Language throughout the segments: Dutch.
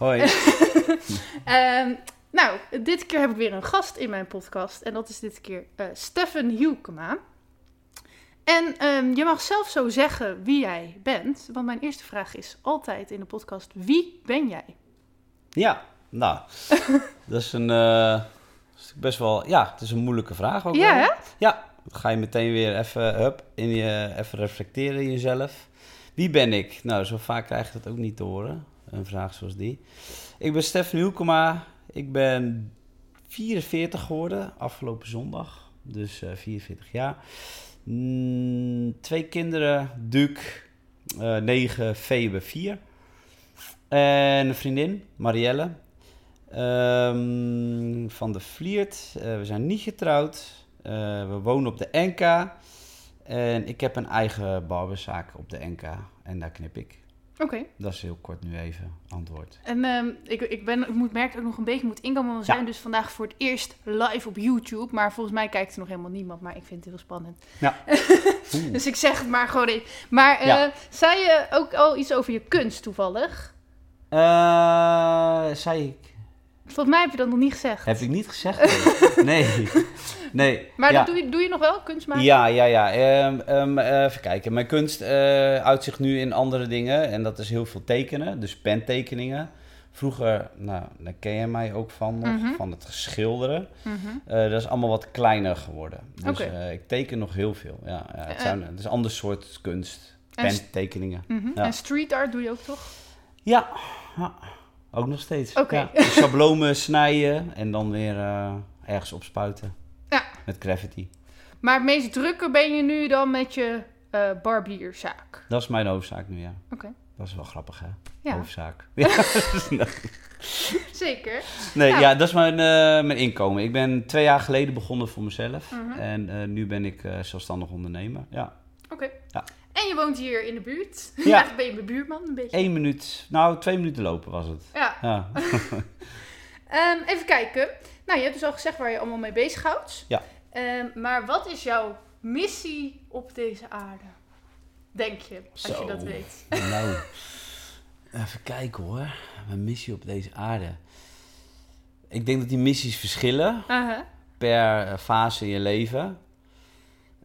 Hoi. Ehm, nou, dit keer heb ik weer een gast in mijn podcast. En dat is dit keer eh Stefan Hielkema. En ehm, je mag zelf zo zeggen wie jij bent. Want mijn eerste vraag is altijd in de podcast: wie ben jij? Ja, nou, dat is een eh, best wel, ja, het is een moeilijke vraag ook. Ja, hè? Ja, dan ga je meteen weer even, hup, in je, even reflecteren in jezelf. Wie ben ik? Nou, zo vaak krijg je dat ook niet te horen, een vraag zoals die. Ik ben Stefan Hielkema, ik ben 44 geworden, afgelopen zondag, dus eh 44 jaar. Mm, twee kinderen, Duke, eh 9, Febe 4. En een vriendin, Marielle. Ehm, van de Vliert. Eh, we zijn niet getrouwd. Eh, we wonen op de NK. En ik heb een eigen barberzaak op de NK. En daar knip ik. Oké. Dat is heel kort nu even antwoord. En ehm, ik, ik, ben, ik moet merken dat ik nog een beetje moet inkomen. Want we Ja. zijn dus vandaag voor het eerst live op YouTube. Maar volgens mij kijkt er nog helemaal niemand. Maar ik vind het heel spannend. Ja. dus ik zeg het maar gewoon in. Maar eh, Ja. zei je ook al iets over je kunst toevallig? Eh, zei ik. Volgens mij heb je dat nog niet gezegd. Heb ik niet gezegd? Nee. nee. Maar ja. dat doe, je, doe je nog wel, kunst maken? Ja, ja, ja. Ehm, ehm, eh, even kijken. Mijn kunst eh uit zich nu in andere dingen. En dat is heel veel tekenen. Dus pentekeningen. Vroeger, nou, daar ken je mij ook van nog. Mhm. Van het schilderen. Mhm. Eh, dat is allemaal wat kleiner geworden. Dus ik teken nog heel veel. Ja, ja, het, zijn, het is een ander soort kunst. En st- Pentekeningen. Mhm. Ja. En street art doe je ook toch? Ja, ja, ook nog steeds. Oké. Ja, dus schablonen snijden en dan weer eh, ergens opspuiten. Ja. Met graffiti. Maar het meest drukke ben je nu dan met je eh barbierzaak. Dat is mijn hoofdzaak nu, ja. Oké. Dat is wel grappig, hè? Ja, Hoofdzaak. Ja. zeker. nee, Ja. ja. dat is mijn, eh, mijn inkomen. Ik ben twee jaar geleden begonnen voor mezelf. Mhm. En nu ben ik zelfstandig ondernemer. Ja. Oké. Ja. En je woont hier in de buurt. Ja. Ben je mijn buurman een beetje. Eén minuut, nou twee minuten lopen was het. Ja. Ja. Ehm, even kijken. Nou, je hebt dus al gezegd waar je allemaal mee bezighoudt. Ja. Ehm, maar wat is jouw missie op deze aarde? Denk je, als Zo. je dat weet. nou, even kijken hoor. Mijn missie op deze aarde. Ik denk dat die missies verschillen. Aha. per eh, fase in je leven.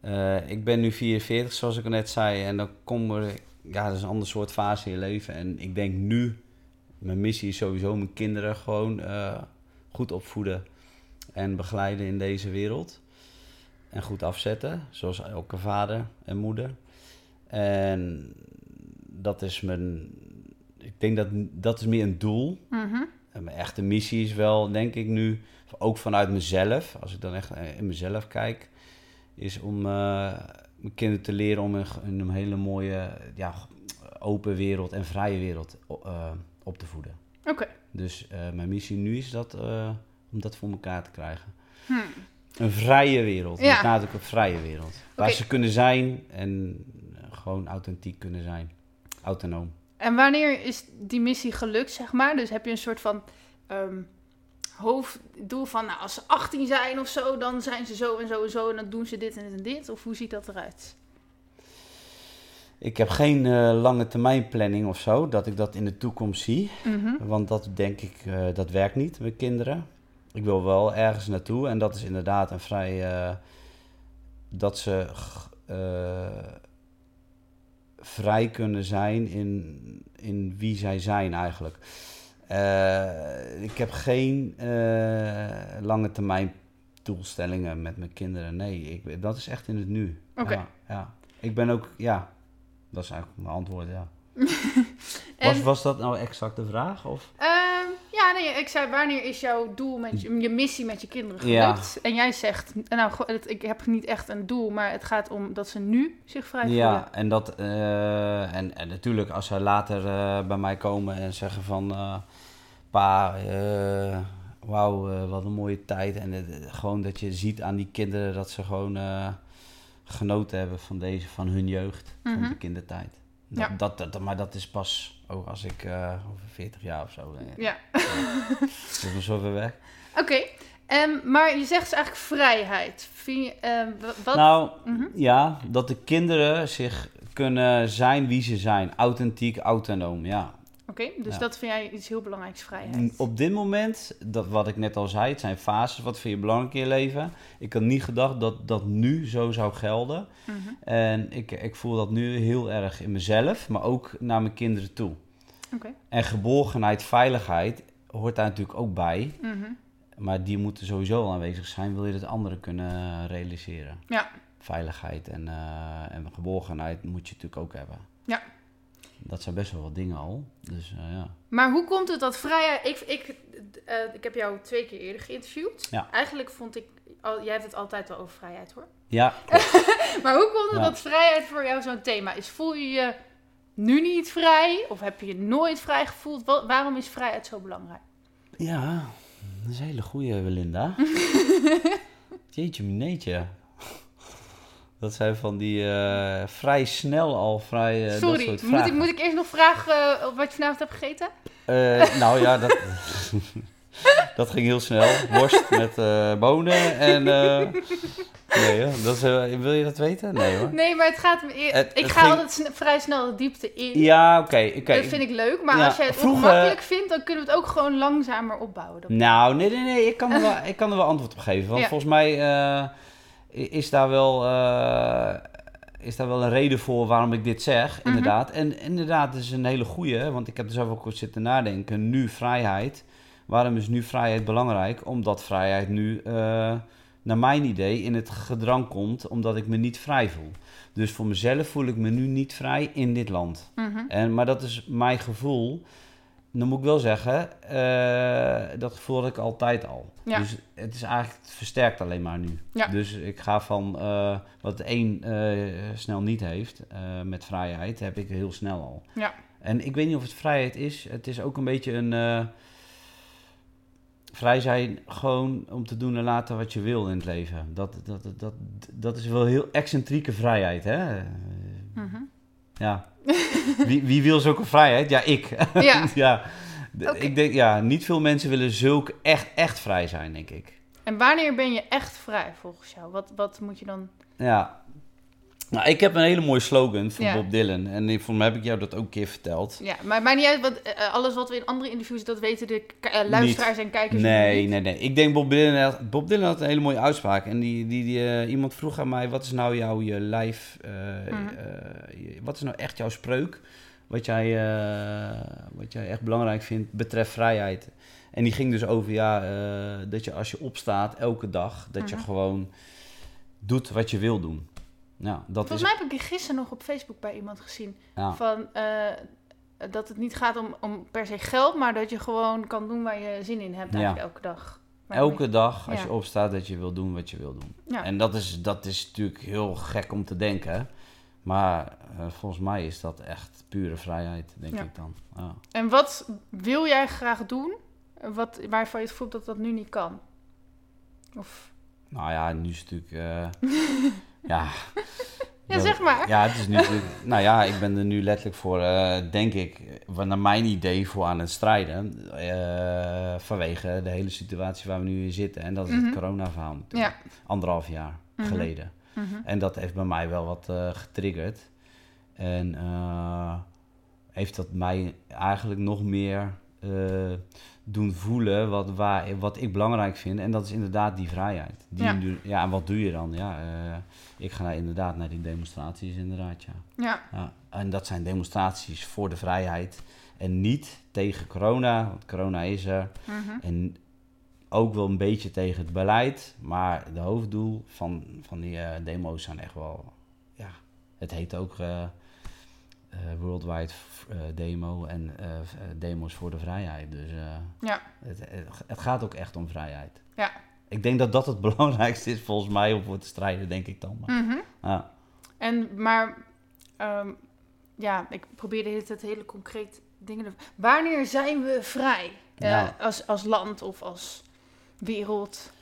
Eh, ik ben nu 44, zoals ik al net zei. En dan kom er... Ja, dat is een ander soort fase in je leven. En ik denk nu... Mijn missie is sowieso mijn kinderen gewoon eh, goed opvoeden. En begeleiden in deze wereld. En goed afzetten. Zoals elke vader en moeder. En dat is mijn... Ik denk dat dat is meer een doel. Mhm. En mijn echte missie is wel, denk ik nu, ook vanuit mezelf, als ik dan echt in mezelf kijk, is om eh, mijn kinderen te leren om een, een hele mooie, ja, open wereld en vrije wereld eh, op te voeden. Oké. Dus eh, mijn missie nu is dat, om dat voor elkaar te krijgen. Hmm. Een vrije wereld, Ja. met nadruk op vrije wereld. Waar ze kunnen zijn en gewoon authentiek kunnen zijn. Autonoom. En wanneer is die missie gelukt, zeg maar? Dus heb je een soort van ehm, hoofddoel van, nou, als ze 18 zijn of zo, dan zijn ze zo en zo en zo en dan doen ze dit en dit en dit? Of hoe ziet dat eruit? Ik heb geen eh, lange termijn planning of zo, dat ik dat in de toekomst zie. Mhm. Want dat denk ik, eh, dat werkt niet met kinderen. Ik wil wel ergens naartoe en dat is inderdaad een vrij. eh, dat ze vrij kunnen zijn in, in wie zij zijn eigenlijk. Eh, ik heb geen eh, lange termijn doelstellingen met mijn kinderen. Nee, ik, dat is echt in het nu. Oké. Ja, ja. Ik ben ook, ja, dat is eigenlijk mijn antwoord, ja. En, Was, was dat nou exact de vraag? Of? ehm, ja, nee, ik zei, wanneer is jouw doel met je, je missie met je kinderen Ja. gelukt? En jij zegt, nou, het- ik heb niet echt een doel, maar het gaat om dat ze nu zich vrij voelen. Ja, en, dat, eh, en, en natuurlijk als zij later bij mij komen en zeggen van... eh, pa, eh, wauw, eh, wat een mooie tijd. En het- gewoon dat je ziet aan die kinderen dat ze gewoon eh, genoten hebben van deze, van hun jeugd, Mhm. van de kindertijd. Dat, Ja. dat, dat, maar dat is pas ook als ik eh, over 40 jaar of zo. eh, Ja. is nog zo ver weg. Oké, ehm, maar je zegt dus eigenlijk vrijheid. Vind je, ehm, wa- wat? Nou, Mhm. ja, dat de kinderen zich kunnen zijn wie ze zijn. Authentiek, autonoom, ja. Oké, dus Ja. dat vind jij iets heel belangrijks, vrijheid. Op dit moment, dat wat ik net al zei, het zijn fases. Wat vind je belangrijk in je leven? Ik had niet gedacht dat dat nu zo zou gelden. Mhm. En ik, ik voel dat nu heel erg in mezelf, maar ook naar mijn kinderen toe. En geborgenheid, veiligheid hoort daar natuurlijk ook bij. Mhm. Maar die moeten sowieso aanwezig zijn, wil je het andere kunnen realiseren. Ja. Veiligheid en, eh, en geborgenheid moet je natuurlijk ook hebben. Ja. Dat zijn best wel wat dingen al. Dus eh, ja. Maar hoe komt het dat vrijheid... Ik, ik, eh, ik heb jou twee keer eerder geïnterviewd. Ja. Eigenlijk vond ik... Al, jij hebt het altijd wel over vrijheid, hoor. Ja, Maar hoe komt het Ja. dat vrijheid voor jou zo'n thema is? Voel je je nu niet vrij? Of heb je je nooit vrij gevoeld? Wa- waarom is vrijheid zo belangrijk? ja, dat is een hele goeie, Belinda. Jeetje, mineetje. Dat zijn van die eh, vrij snel al vrij. dat Sorry, soort moet ik, moet ik eerst nog vragen eh, wat je vanavond hebt gegeten? Nou ja, dat, dat ging heel snel. Worst met bonen en. nee, hoor. dat is, wil je dat weten? Nee hoor. Nee, maar het gaat me eer- Het- Ik het ga ging- altijd vrij snel de diepte in. Ja, oké. oké. Dat vind ik leuk. Maar Ja, als jij het ongemakkelijk vindt, dan kunnen we het ook gewoon langzamer opbouwen. Nou, nee, nee, nee. Ik kan er wel, ik kan er wel antwoord op geven. Want Ja. volgens mij is, daar wel, eh, is daar wel een reden voor waarom ik dit zeg, Mhm. inderdaad. En inderdaad, het is een hele goeie, want ik heb er zelf ook kort zitten nadenken. Nu vrijheid. Waarom is nu vrijheid belangrijk? Omdat vrijheid nu, eh, naar mijn idee, in het gedrang komt omdat ik me niet vrij voel. Dus voor mezelf voel ik me nu niet vrij in dit land. Mhm. En, maar dat is mijn gevoel. Dan moet ik wel zeggen, eh, dat gevoel had ik altijd al. Ja. Dus het is eigenlijk het versterkt alleen maar nu. Ja. Dus ik ga van eh, wat een eh, snel niet heeft met vrijheid, heb ik heel snel al. Ja. En ik weet niet of het vrijheid is. Het is ook een beetje een vrij zijn gewoon om te doen en laten wat je wil in het leven. Dat, dat, dat, dat, dat is wel heel excentrieke vrijheid, hè? Mhm. Ja. Wie, wie wil zulke vrijheid? Ja, ik. Ja. ja. Ik denk, ja, niet veel mensen willen zulk echt, echt vrij zijn, denk ik. En wanneer ben je echt vrij volgens jou? Wat, wat moet je dan... Ja. Nou, ik heb een hele mooie slogan van Ja. Bob Dylan. En volgens mij heb ik jou dat ook een keer verteld. Ja, maar maakt niet uit, want eh, alles wat we in andere interviews, dat weten de eh, luisteraars en kijkers Nee, niet. nee, nee. Ik denk Bob Dylan, had- Bob Dylan had een hele mooie uitspraak. En die, die, die, eh, iemand vroeg aan mij, wat is nou jouw je lijf, eh, Mhm. eh, wat is nou echt jouw spreuk? Wat jij, eh, wat jij echt belangrijk vindt betreft vrijheid. En die ging dus over, ja, eh, dat je als je opstaat elke dag, dat je Mhm. gewoon doet wat je wil doen. Dat Volgens is... mij heb ik gisteren nog op Facebook bij iemand gezien. Ja. Van, eh, dat het niet gaat om, om per se geld, maar dat je gewoon kan doen waar je zin in hebt Ja. eigenlijk elke dag. Maar Elke dag als Ja. je opstaat dat je wil doen wat je wil doen. En dat is, dat is natuurlijk heel gek om te denken. Maar eh, volgens mij is dat echt pure vrijheid, denk ik dan. Ja. En wat wil jij graag doen, wat, waarvan je het voelt dat dat nu niet kan? Of, Nou ja, nu is het natuurlijk... eh, ja, ja, zeg maar. Ja, het is nu. Nou ja, ik ben er nu letterlijk voor, eh, denk ik, naar mijn idee voor aan het strijden. eh, vanwege de hele situatie waar we nu in zitten. En dat is Mhm. het corona-verhaal natuurlijk. Ja. Anderhalf jaar Mhm. geleden. Mhm. En dat heeft bij mij wel wat eh, getriggerd. En heeft dat mij eigenlijk nog meer doen voelen wat, waar, wat ik belangrijk vind. En dat is inderdaad die vrijheid. Die, Ja. ja. ja, en wat doe je dan? Ja, eh, ik ga inderdaad naar die demonstraties, inderdaad, ja. Ja, ja. En dat zijn demonstraties voor de vrijheid. En niet tegen corona, want corona is er. mhm. En ook wel een beetje tegen het beleid. Maar de hoofddoel van, van die eh, demo's zijn echt wel... Ja, het heet ook eh, Worldwide eh, Demo en eh, eh, Demos voor de Vrijheid. Dus eh, ja, het, het, het gaat ook echt om vrijheid. ja. Ik denk dat dat het belangrijkste is volgens mij om voor te strijden, denk ik dan. Maar, Mhm. ja. En, maar, ehm, ja, ik probeer de hele concreet dingen. Wanneer zijn we vrij? Eh, Ja. als, als land of als wereld.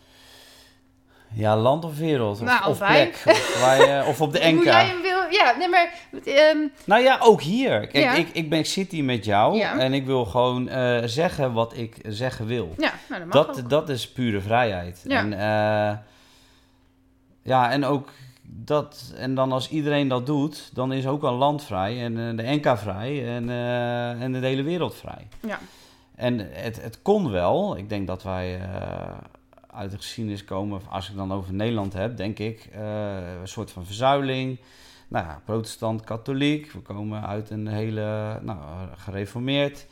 Ja, land of wereld? Of, Nou, of allebei. plek? Of, waar je- of op de Hoe jij hem wil. Ja, nee, maar... ehm, Nou ja, ook hier. Kijk, Ja. ik, ik ben ik zit hier met jou Ja. en ik wil gewoon eh, zeggen wat ik zeggen wil. ja, nou, dat mag ook. Dat, dat is pure vrijheid. Ja. En, eh, ja, en ook dat, en dan als iedereen dat doet, dan is ook een land vrij en eh, de NK vrij en, en de hele wereld vrij. Ja. En het, het kon wel. Ik denk dat wij uit de geschiedenis komen, als ik dan over Nederland heb, denk ik, eh, een soort van verzuiling. Nou ja, protestant, katholiek. We komen uit een hele, nou, gereformeerd.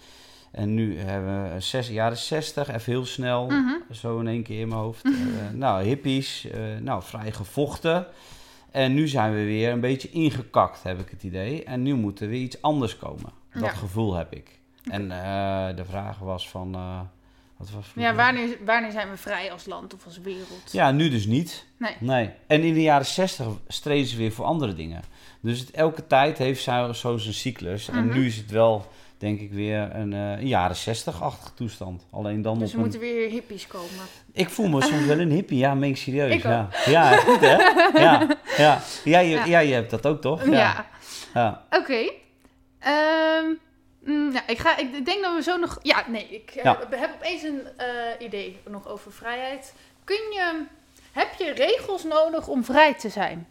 En nu hebben we zes, jaren 60, even heel snel, Mhm. zo in één keer in mijn hoofd. Eh, nou, hippies, eh, nou, vrij gevochten. En nu zijn we weer een beetje ingekakt, heb ik het idee. En nu moet er weer iets anders komen. Dat Ja. gevoel heb ik. En de vraag was van... wat was Ja, wanneer, wanneer zijn we vrij als land of als wereld? Ja, nu dus niet. Nee. nee. En in de jaren 60 streden ze weer voor andere dingen. Dus het, elke tijd heeft zo, zo zijn cyclus. En Mhm. nu is het wel, denk ik, weer een, eh, een jaren 60-achtige toestand. Alleen dan Dus op een... moeten weer hippies komen. Ik voel me soms wel een hippie, ja, meen ik serieus. Ik ja. ja, goed hè? Ja, ja. Jij, Ja. jij hebt dat ook toch? Ja. ja. Oké. Ehm, mm, ik, ga, ik denk dat we zo nog... Ja, nee, ik eh, Ja. heb opeens een eh, idee nog over vrijheid. Kun je... Heb je regels nodig om vrij te zijn?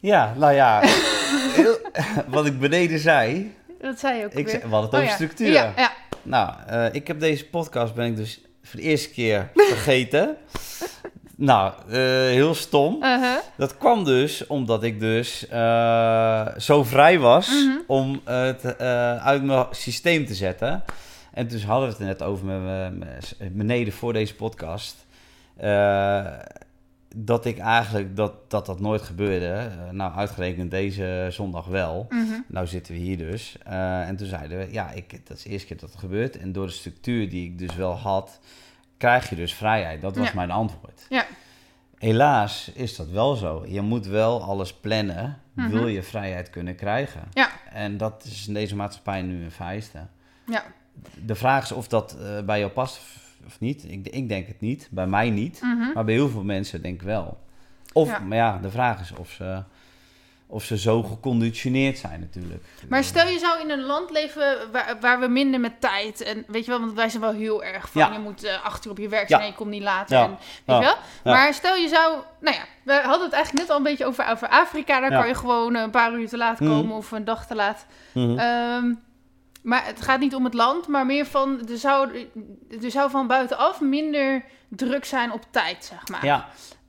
Ja, nou ja, heel- wat ik beneden zei, Dat zei je ook ik weer. zei, we hadden het Oh, over ja. structuur. Ja, ja. Nou, eh, ik heb deze podcast, ben ik dus voor de eerste keer vergeten. Nou, eh, heel stom. Uh-huh. Dat kwam dus omdat ik dus eh, zo vrij was Mhm. om het eh, uit mijn systeem te zetten. En toen hadden we het er net over met, me- met beneden voor deze podcast. dat ik eigenlijk dat, dat dat nooit gebeurde. Nou, uitgerekend deze zondag wel. Mhm. Nou zitten we hier dus. En toen zeiden we, ja, ik, dat is de eerste keer dat het gebeurt. En door de structuur die ik dus wel had, krijg je dus vrijheid. Dat was Ja. mijn antwoord. Ja. Helaas is dat wel zo. Je moet wel alles plannen, Mhm. wil je vrijheid kunnen krijgen. Ja. En dat is in deze maatschappij nu een vereiste. Ja. De vraag is of dat eh, bij jou past of- niet. Ik, ik denk het niet, bij mij niet. Mhm. Maar bij heel veel mensen denk ik wel. Of, Ja. maar ja, de vraag is of ze, of ze zo geconditioneerd zijn natuurlijk. Maar stel je zou in een land leven waar, waar we minder met tijd en weet je wel, want wij zijn wel heel erg van Ja. je moet eh, acht uur op je werk Ja. zijn en je komt niet later. Ja. En, weet Ja. je wel? Ja. Maar stel je zou, nou ja, we hadden het eigenlijk net al een beetje over, over Afrika. Daar Ja. kan je gewoon een paar uur te laat Mhm. komen of een dag te laat. Mhm. Ehm, maar het gaat niet om het land, maar meer van, er zou, er zou van buitenaf minder druk zijn op tijd, zeg maar. ja,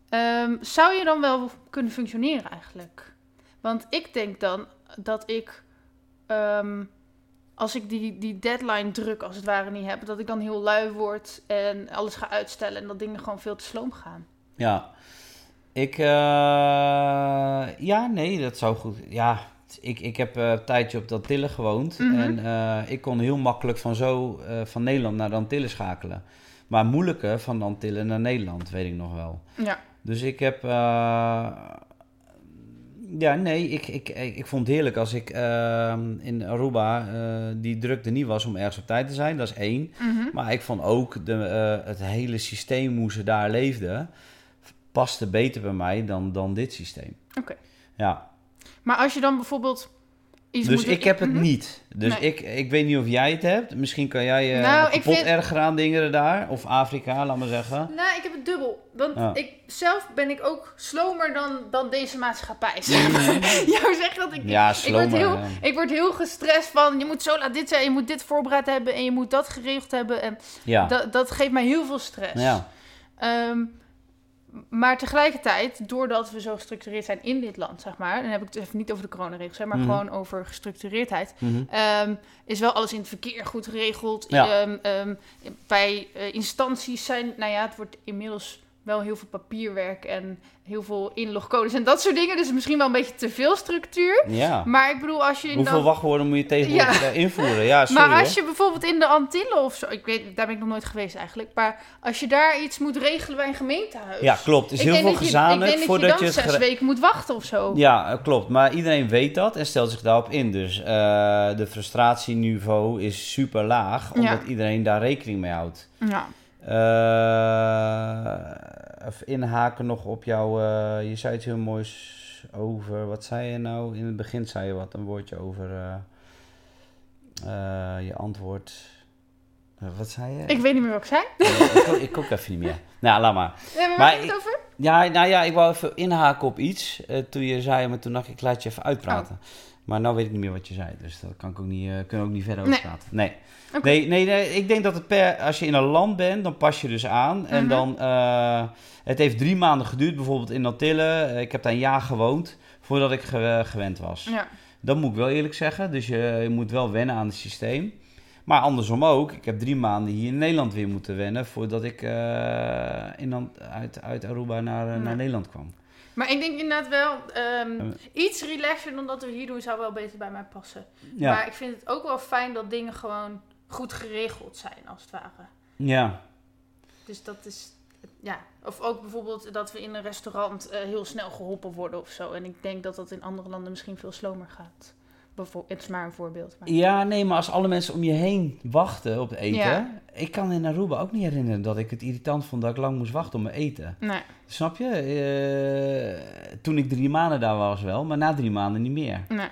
Ehm, zou je dan wel kunnen functioneren eigenlijk? Want ik denk dan dat ik, ehm, als ik die, die deadline druk als het ware niet heb, dat ik dan heel lui word en alles ga uitstellen en dat dingen gewoon veel te sloom gaan. ja. Ik, eh, ja, nee, dat zou goed. Ja, ik, ik heb een tijdje op de Antillen gewoond. Mhm. En eh, ik kon heel makkelijk van zo eh, van Nederland naar de Antillen schakelen. Maar moeilijker van de Antillen naar Nederland, weet ik nog wel. Ja, Dus ik heb. Ja, nee, ik, ik, ik, ik vond het heerlijk als ik eh, in Aruba eh, die druk er niet was om ergens op tijd te zijn. Dat is één. Mhm. Maar ik vond ook de, eh, het hele systeem hoe ze daar leefden. paste beter bij mij dan, dan dit systeem. Oké. Ja, maar als je dan bijvoorbeeld iets dus ik heb het Mhm. niet. Dus Nee. ik, ik weet niet of jij het hebt. Misschien kan jij je Nou, ik kapot vind- erger aan dingen daar. Of Afrika, laat maar zeggen. Nou, ik heb het dubbel. Want Ja. ik, zelf ben ik ook slomer dan, dan deze maatschappij. Mhm. Jou zegt dat ik... Ja, ik, slomer, word heel, ja. ik word heel gestrest van... Je moet zo laat dit zijn, je moet dit voorbereid hebben... en je moet dat geregeld hebben. En Ja. dat, dat geeft mij heel veel stress. ja. Ehm, maar tegelijkertijd, doordat we zo gestructureerd zijn in dit land, zeg maar... en dan heb ik het even niet over de coronaregels, hè, maar Mhm. gewoon over gestructureerdheid... Mhm. Ehm, is wel alles in het verkeer goed geregeld. Ja. Ehm, ehm, bij eh, instanties zijn, nou ja, het wordt inmiddels wel heel veel papierwerk en heel veel inlogcodes en dat soort dingen. Dus misschien wel een beetje te veel structuur. Ja. Maar ik bedoel, als je... Hoeveel dan- wachtwoorden moet je tegenwoordig Ja. invoeren? Ja, sorry maar als je bijvoorbeeld in de Antillen of zo, ik weet, daar ben ik nog nooit geweest eigenlijk, maar als je daar iets moet regelen bij een gemeentehuis. Ja, klopt. Is heel veel dat je- gezamenlijk Ik denk voordat dat je je dan zes gere- weken moet wachten of zo. Ja, klopt. Maar iedereen weet dat en stelt zich daarop in. Dus eh, de frustratieniveau is super laag, omdat iedereen daar rekening mee houdt. Ja. Eh, even inhaken nog op jouw... eh, je zei iets heel moois over... Wat zei je nou? In het begin zei je wat, een woordje over eh, je antwoord. Wat zei je? Ik weet niet meer wat ik zei. Ik, ook- even niet meer. Nou, laat maar. Nee, maar Maar ik- het over? Ja, nou ja, ik wou even inhaken op iets. toen je zei, maar toen dacht ik, ik laat je even uitpraten. Maar nou weet ik niet meer wat je zei. Dus dat kan ik ook niet, eh, kunnen we ook niet verder over Nee. praten. Nee. Nee, nee, nee, ik denk dat het per, als je in een land bent, dan pas je dus aan. En Mhm. dan, eh, het heeft drie maanden geduurd, bijvoorbeeld in Antillen. Eh, ik heb daar een jaar gewoond, voordat ik ge- gewend was. Ja. Dat moet ik wel eerlijk zeggen. Dus je, je moet wel wennen aan het systeem. Maar andersom ook. Ik heb drie maanden hier in Nederland weer moeten wennen voordat ik eh, in, uit, uit Aruba naar, Ja. naar Nederland kwam. Maar ik denk inderdaad wel, ehm, Eh. iets relaxer dan dat we hier doen zou wel beter bij mij passen. Ja, Maar ik vind het ook wel fijn dat dingen gewoon goed geregeld zijn, als het ware. ja. Dus dat is, ja. Of ook bijvoorbeeld dat we in een restaurant eh, heel snel geholpen worden of zo. En ik denk dat dat in andere landen misschien veel slomer gaat. Het is maar een voorbeeld. Maar... ja, nee, maar als alle mensen om je heen wachten op eten. Ja. Ik kan in Aruba ook niet herinneren dat ik het irritant vond dat ik lang moest wachten op mijn eten. Nee. Snap je? Eh, toen ik drie maanden daar was wel, maar na drie maanden niet meer. nee.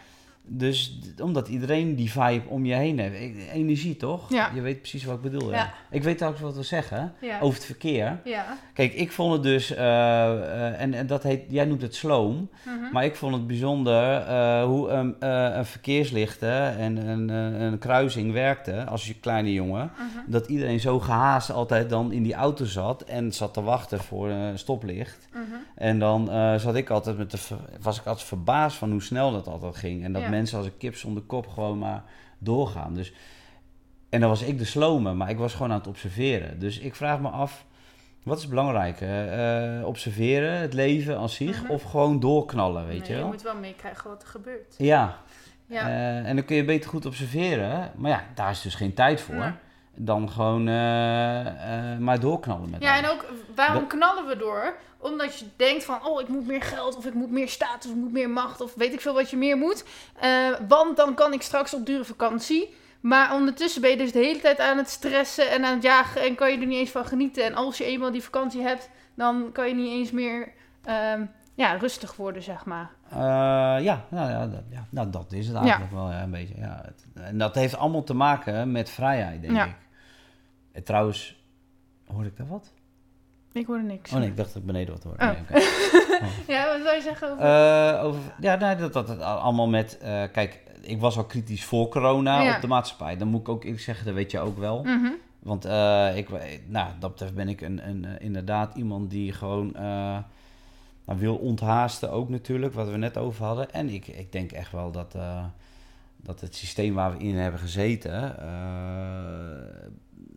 Dus omdat iedereen die vibe om je heen heeft. E- Energie toch? Ja. Je weet precies wat ik bedoel. hè? Ja. Ik weet ook wat we zeggen Ja. over het verkeer. Ja. Kijk, ik vond het dus, eh, eh, en, en dat heet, jij noemt het sloom, Mhm. maar ik vond het bijzonder eh, hoe een, een verkeerslichten en een, een, kruising werkte als je kleine jongen. Mhm. Dat iedereen zo gehaast altijd dan in die auto zat en zat te wachten voor een stoplicht. Mhm. En dan zat ik altijd met de, was ik altijd verbaasd van hoe snel dat altijd ging. En dat. Mensen als een kip zonder kop gewoon maar doorgaan. Dus, en dan was ik de slome, maar ik was gewoon aan het observeren. Dus ik vraag me af, wat is belangrijker? Eh, observeren, het leven als zich, Mhm. of gewoon doorknallen, weet Nee, je je wel? moet wel meekrijgen wat er gebeurt. Ja, Ja. eh, en dan kun je beter goed observeren. Maar ja, daar is dus geen tijd voor. Dan gewoon eh, maar doorknallen met Ja, alles. en ook waarom Dat- knallen we door? Omdat je denkt van, oh, ik moet meer geld, of ik moet meer status, of ik moet meer macht, of weet ik veel wat je meer moet. Eh, want dan kan ik straks op dure vakantie. Maar ondertussen ben je dus de hele tijd aan het stressen en aan het jagen en kan je er niet eens van genieten. En als je eenmaal die vakantie hebt, dan kan je niet eens meer ehm, ja, rustig worden, zeg maar. Eh, ja, nou, ja, dat, ja, nou, dat is het eigenlijk wel ja, een beetje. Ja. Het- en dat heeft allemaal te maken met vrijheid, denk Ja. ik. En trouwens, hoorde ik daar wat? Ik hoorde niks. Oh nee, ik dacht dat ik beneden wat hoorde. Oh. Nee. Ja, wat zou je zeggen over... Eh, over, ja, nee, dat, dat het allemaal met... eh, kijk, ik was al kritisch voor corona Ja. op de maatschappij. Dan moet ik ook eerlijk zeggen, dat weet je ook wel. Mhm. Want eh, ik, nou, dat betreft ben ik een, een, inderdaad iemand die gewoon nou, wil onthaasten ook natuurlijk, wat we net over hadden. En ik, ik denk echt wel dat, dat het systeem waar we in hebben gezeten,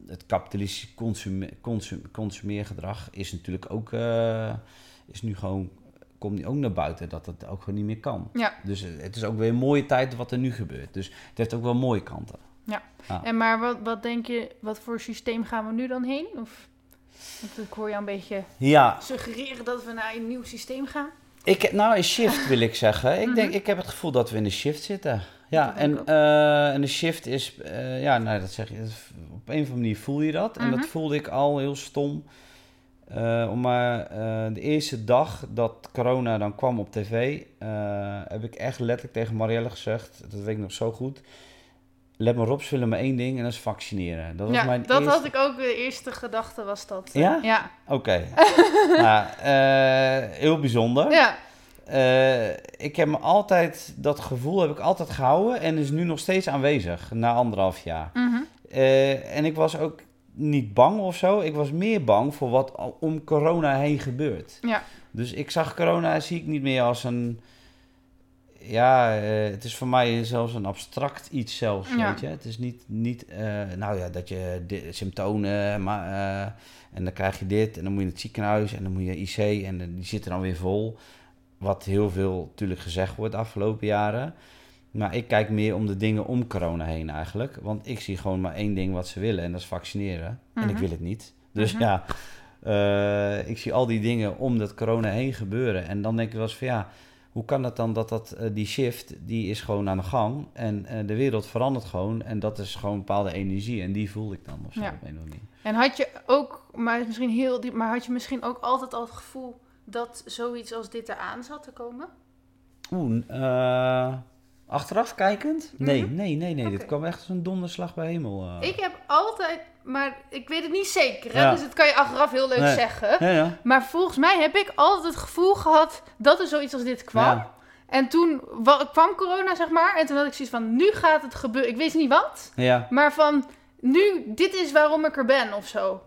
het kapitalistische consume, consum, consumeergedrag, is natuurlijk ook, eh, is nu gewoon, komt nu ook naar buiten dat het ook gewoon niet meer kan. Ja. Dus het is ook weer een mooie tijd wat er nu gebeurt. Dus het heeft ook wel mooie kanten. En maar wat, wat denk je, wat voor systeem gaan we nu dan heen? Of, want ik hoor jou een beetje Ja, suggereren dat we naar een nieuw systeem gaan. Ik, nou, een shift wil ik zeggen. Ik, denk, Mhm. ik heb het gevoel dat we in de shift zitten. Ja, denk en, eh, en de shift is, eh, ja, nou, dat zeg je, op een of andere manier voel je dat. En dat Mhm. voelde ik al heel stom. Om maar eh, de eerste dag dat corona dan kwam op tv, eh, heb ik echt letterlijk tegen Marielle gezegd, dat weet ik nog zo goed. Let maar op, ze willen maar één ding en dat is vaccineren. Dat was ja, mijn dat eerste... had ik ook, de eerste gedachte was dat. Ja? Ja. Oké. nou, eh, heel bijzonder. Ja. Ik heb me altijd, dat gevoel heb ik altijd gehouden en is nu nog steeds aanwezig na anderhalf jaar. Mhm. Eh, en ik was ook niet bang of zo. Ik was meer bang voor wat om corona heen gebeurt. Ja. Dus ik zag corona, zie ik niet meer als een... ja, eh, het is voor mij zelfs een abstract iets zelfs, Ja. weet je. Het is niet, niet eh, nou ja, dat je symptomen, maar, en dan krijg je dit en dan moet je in het ziekenhuis en dan moet je IC en die zitten dan weer vol. Wat heel veel natuurlijk gezegd wordt de afgelopen jaren. Maar ik kijk meer om de dingen om corona heen eigenlijk. Want ik zie gewoon maar één ding wat ze willen en dat is vaccineren. En ik Mhm. wil het niet. Dus Mhm. ja, eh, ik zie al die dingen om dat corona heen gebeuren. En dan denk ik wel eens van ja, hoe kan het dan dat, dat eh, die shift, die is gewoon aan de gang. En eh, de wereld verandert gewoon. En dat is gewoon een bepaalde energie. En die voel ik dan of zo. Ja. op een of andere manier. En had je ook, maar misschien heel diep, maar had je misschien ook altijd al het gevoel dat zoiets als dit eraan zat te komen? Oeh, eh, achteraf kijkend? Nee, Mhm. nee, nee, nee. Dit kwam echt als een donderslag bij hemel. eh. Ik heb altijd, maar ik weet het niet zeker, hè? Ja. dus dat kan je achteraf heel leuk Nee. zeggen. Ja, ja. Maar volgens mij heb ik altijd het gevoel gehad dat er zoiets als dit kwam. En toen wa- kwam corona, zeg maar. En toen had ik zoiets van, nu gaat het gebeuren. Ik weet niet wat, maar van, nu, dit is waarom ik er ben of zo.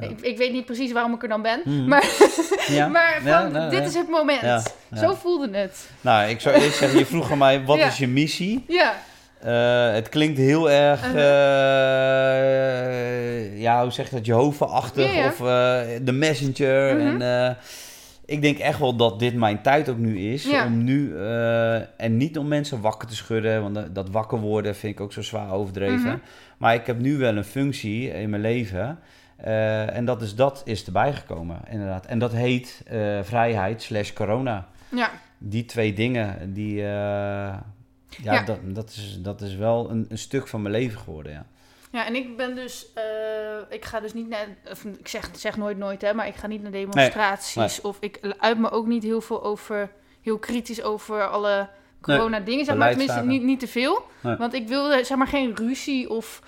Ik, ik weet niet precies waarom ik er dan ben. Mhm. Maar, maar van, nou, dit is het moment. Zo voelde het. Nou, ik zou eerst zeggen, je vroeg aan mij, wat is je missie? Ja, Eh, het klinkt heel erg, Uh-huh. eh, ja, hoe zeg je dat, Jehovah-achtig Ja, ja. of eh, de messenger. En eh, ik denk echt wel dat dit mijn tijd ook nu is. Ja. Om nu, en niet om mensen wakker te schudden, want dat, wakker worden vind ik ook zo zwaar overdreven. Mhm. Maar ik heb nu wel een functie in mijn leven. Eh, en dat is, dat is erbij gekomen, inderdaad. En dat heet eh, vrijheid slash corona ja. die twee dingen, die, eh, ja, Ja. Dat, dat, is, dat is wel een, een stuk van mijn leven geworden, ja. Ja, en ik ben dus, ik ga dus niet naar, of ik zeg, zeg nooit nooit hè, maar ik ga niet naar demonstraties. Of ik uit me ook niet heel veel over, heel kritisch over alle corona dingen. Zeg maar tenminste niet, niet te veel. Want ik wil zeg maar geen ruzie of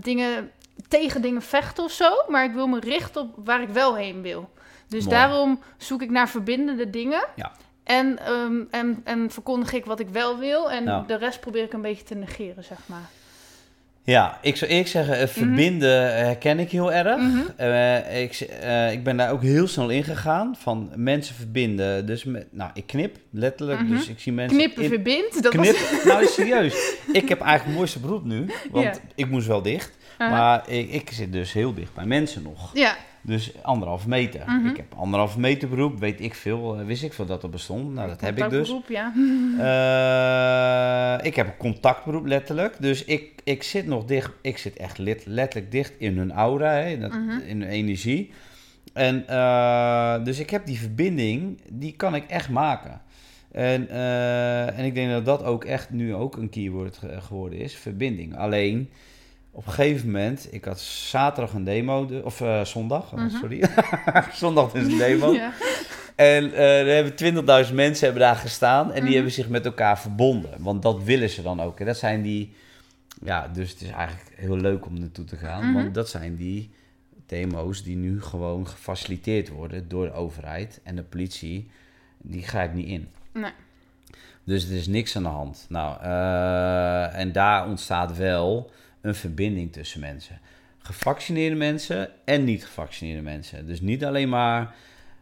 dingen tegen dingen vechten of zo. Maar ik wil me richten op waar ik wel heen wil. Dus Mooi. daarom zoek ik naar verbindende dingen. Ja. En, ehm, en, en verkondig ik wat ik wel wil. En de rest probeer ik een beetje te negeren, zeg maar. Ja, ik zou eerlijk zeggen, het verbinden herken ik heel erg. Mhm. Eh, ik, eh, ik ben daar ook heel snel in gegaan, van mensen verbinden. Dus, met, nou, ik knip, letterlijk, Mhm. dus ik zie mensen... Knippen in- verbindt. Dat knip, was... nou serieus. Ik heb eigenlijk het mooiste beroep nu, want Ja. ik moest wel dicht. Maar ik, ik zit dus heel dicht bij mensen nog. Ja, Dus anderhalve meter. Mhm. Ik heb anderhalve meter beroep, weet ik veel, eh, wist ik veel dat er bestond. Nou, dat heb ik dus. Beroep, ja. Eh, ik heb een contactberoep letterlijk. Dus ik, ik zit nog dicht, ik zit echt let- letterlijk dicht in hun aura, hè, in, dat- Mhm. in hun energie. En eh, dus ik heb die verbinding, die kan ik echt maken. En, en ik denk dat dat ook echt nu ook een keyword ge- geworden is, verbinding. Alleen, op een gegeven moment, ik had zaterdag een demo, de- of eh, zondag, oh, Mhm. sorry. zondag is een demo. Ja. En eh, er hebben 20.000 mensen hebben daar gestaan en die Mhm. hebben zich met elkaar verbonden. Want dat willen ze dan ook. En dat zijn die, ja, dus het is eigenlijk heel leuk om naartoe te gaan. Mhm. Want dat zijn die demo's die nu gewoon gefaciliteerd worden door de overheid. En de politie, die grijpt niet in. Nee. Dus er is niks aan de hand. Nou, eh, en daar ontstaat wel een verbinding tussen mensen. Gevaccineerde mensen en niet gevaccineerde mensen. Dus niet alleen maar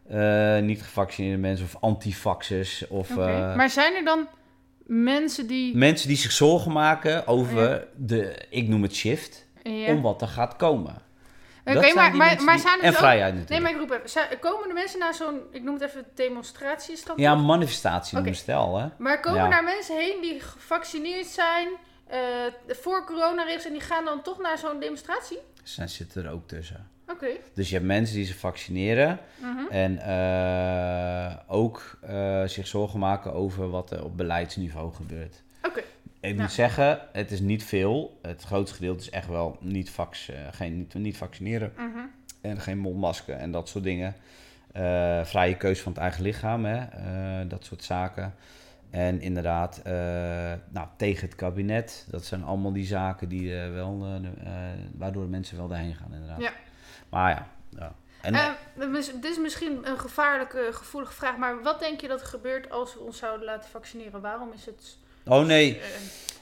eh, niet gevaccineerde mensen of antifaxers of eh, Maar zijn er dan mensen die... mensen die zich zorgen maken over de, ik noem het shift, Ja. om wat er gaat komen. Oké, maar, maar, maar zijn er en dus ook- vrijheid Nee, natuurlijk. maar ik roep even. Zijn- komen de mensen naar zo'n, ik noem het even demonstratie, Ja, manifestatie het al, hè? Maar komen Ja. daar mensen heen die gevaccineerd zijn eh, voor coronavirus en die gaan dan toch naar zo'n demonstratie? Ze zitten er ook tussen. Oké. Dus je hebt mensen die zich vaccineren Mhm. en eh, ook eh, zich zorgen maken over wat er op beleidsniveau gebeurt. Oké. Ik Ja. moet zeggen, het is niet veel. Het grootste gedeelte is echt wel niet, vax, geen, niet, niet vaccineren Mhm. en geen mondmasker en dat soort dingen. Vrije keuze van het eigen lichaam, hè? dat soort zaken. En inderdaad, eh, nou, tegen het kabinet. Dat zijn allemaal die zaken die, eh, wel, eh, waardoor mensen wel daarheen gaan, inderdaad. Ja. Maar ja, ja. En, dit is misschien een gevaarlijke, gevoelige vraag, maar wat denk je dat er gebeurt als we ons zouden laten vaccineren? Waarom is het... oh nee,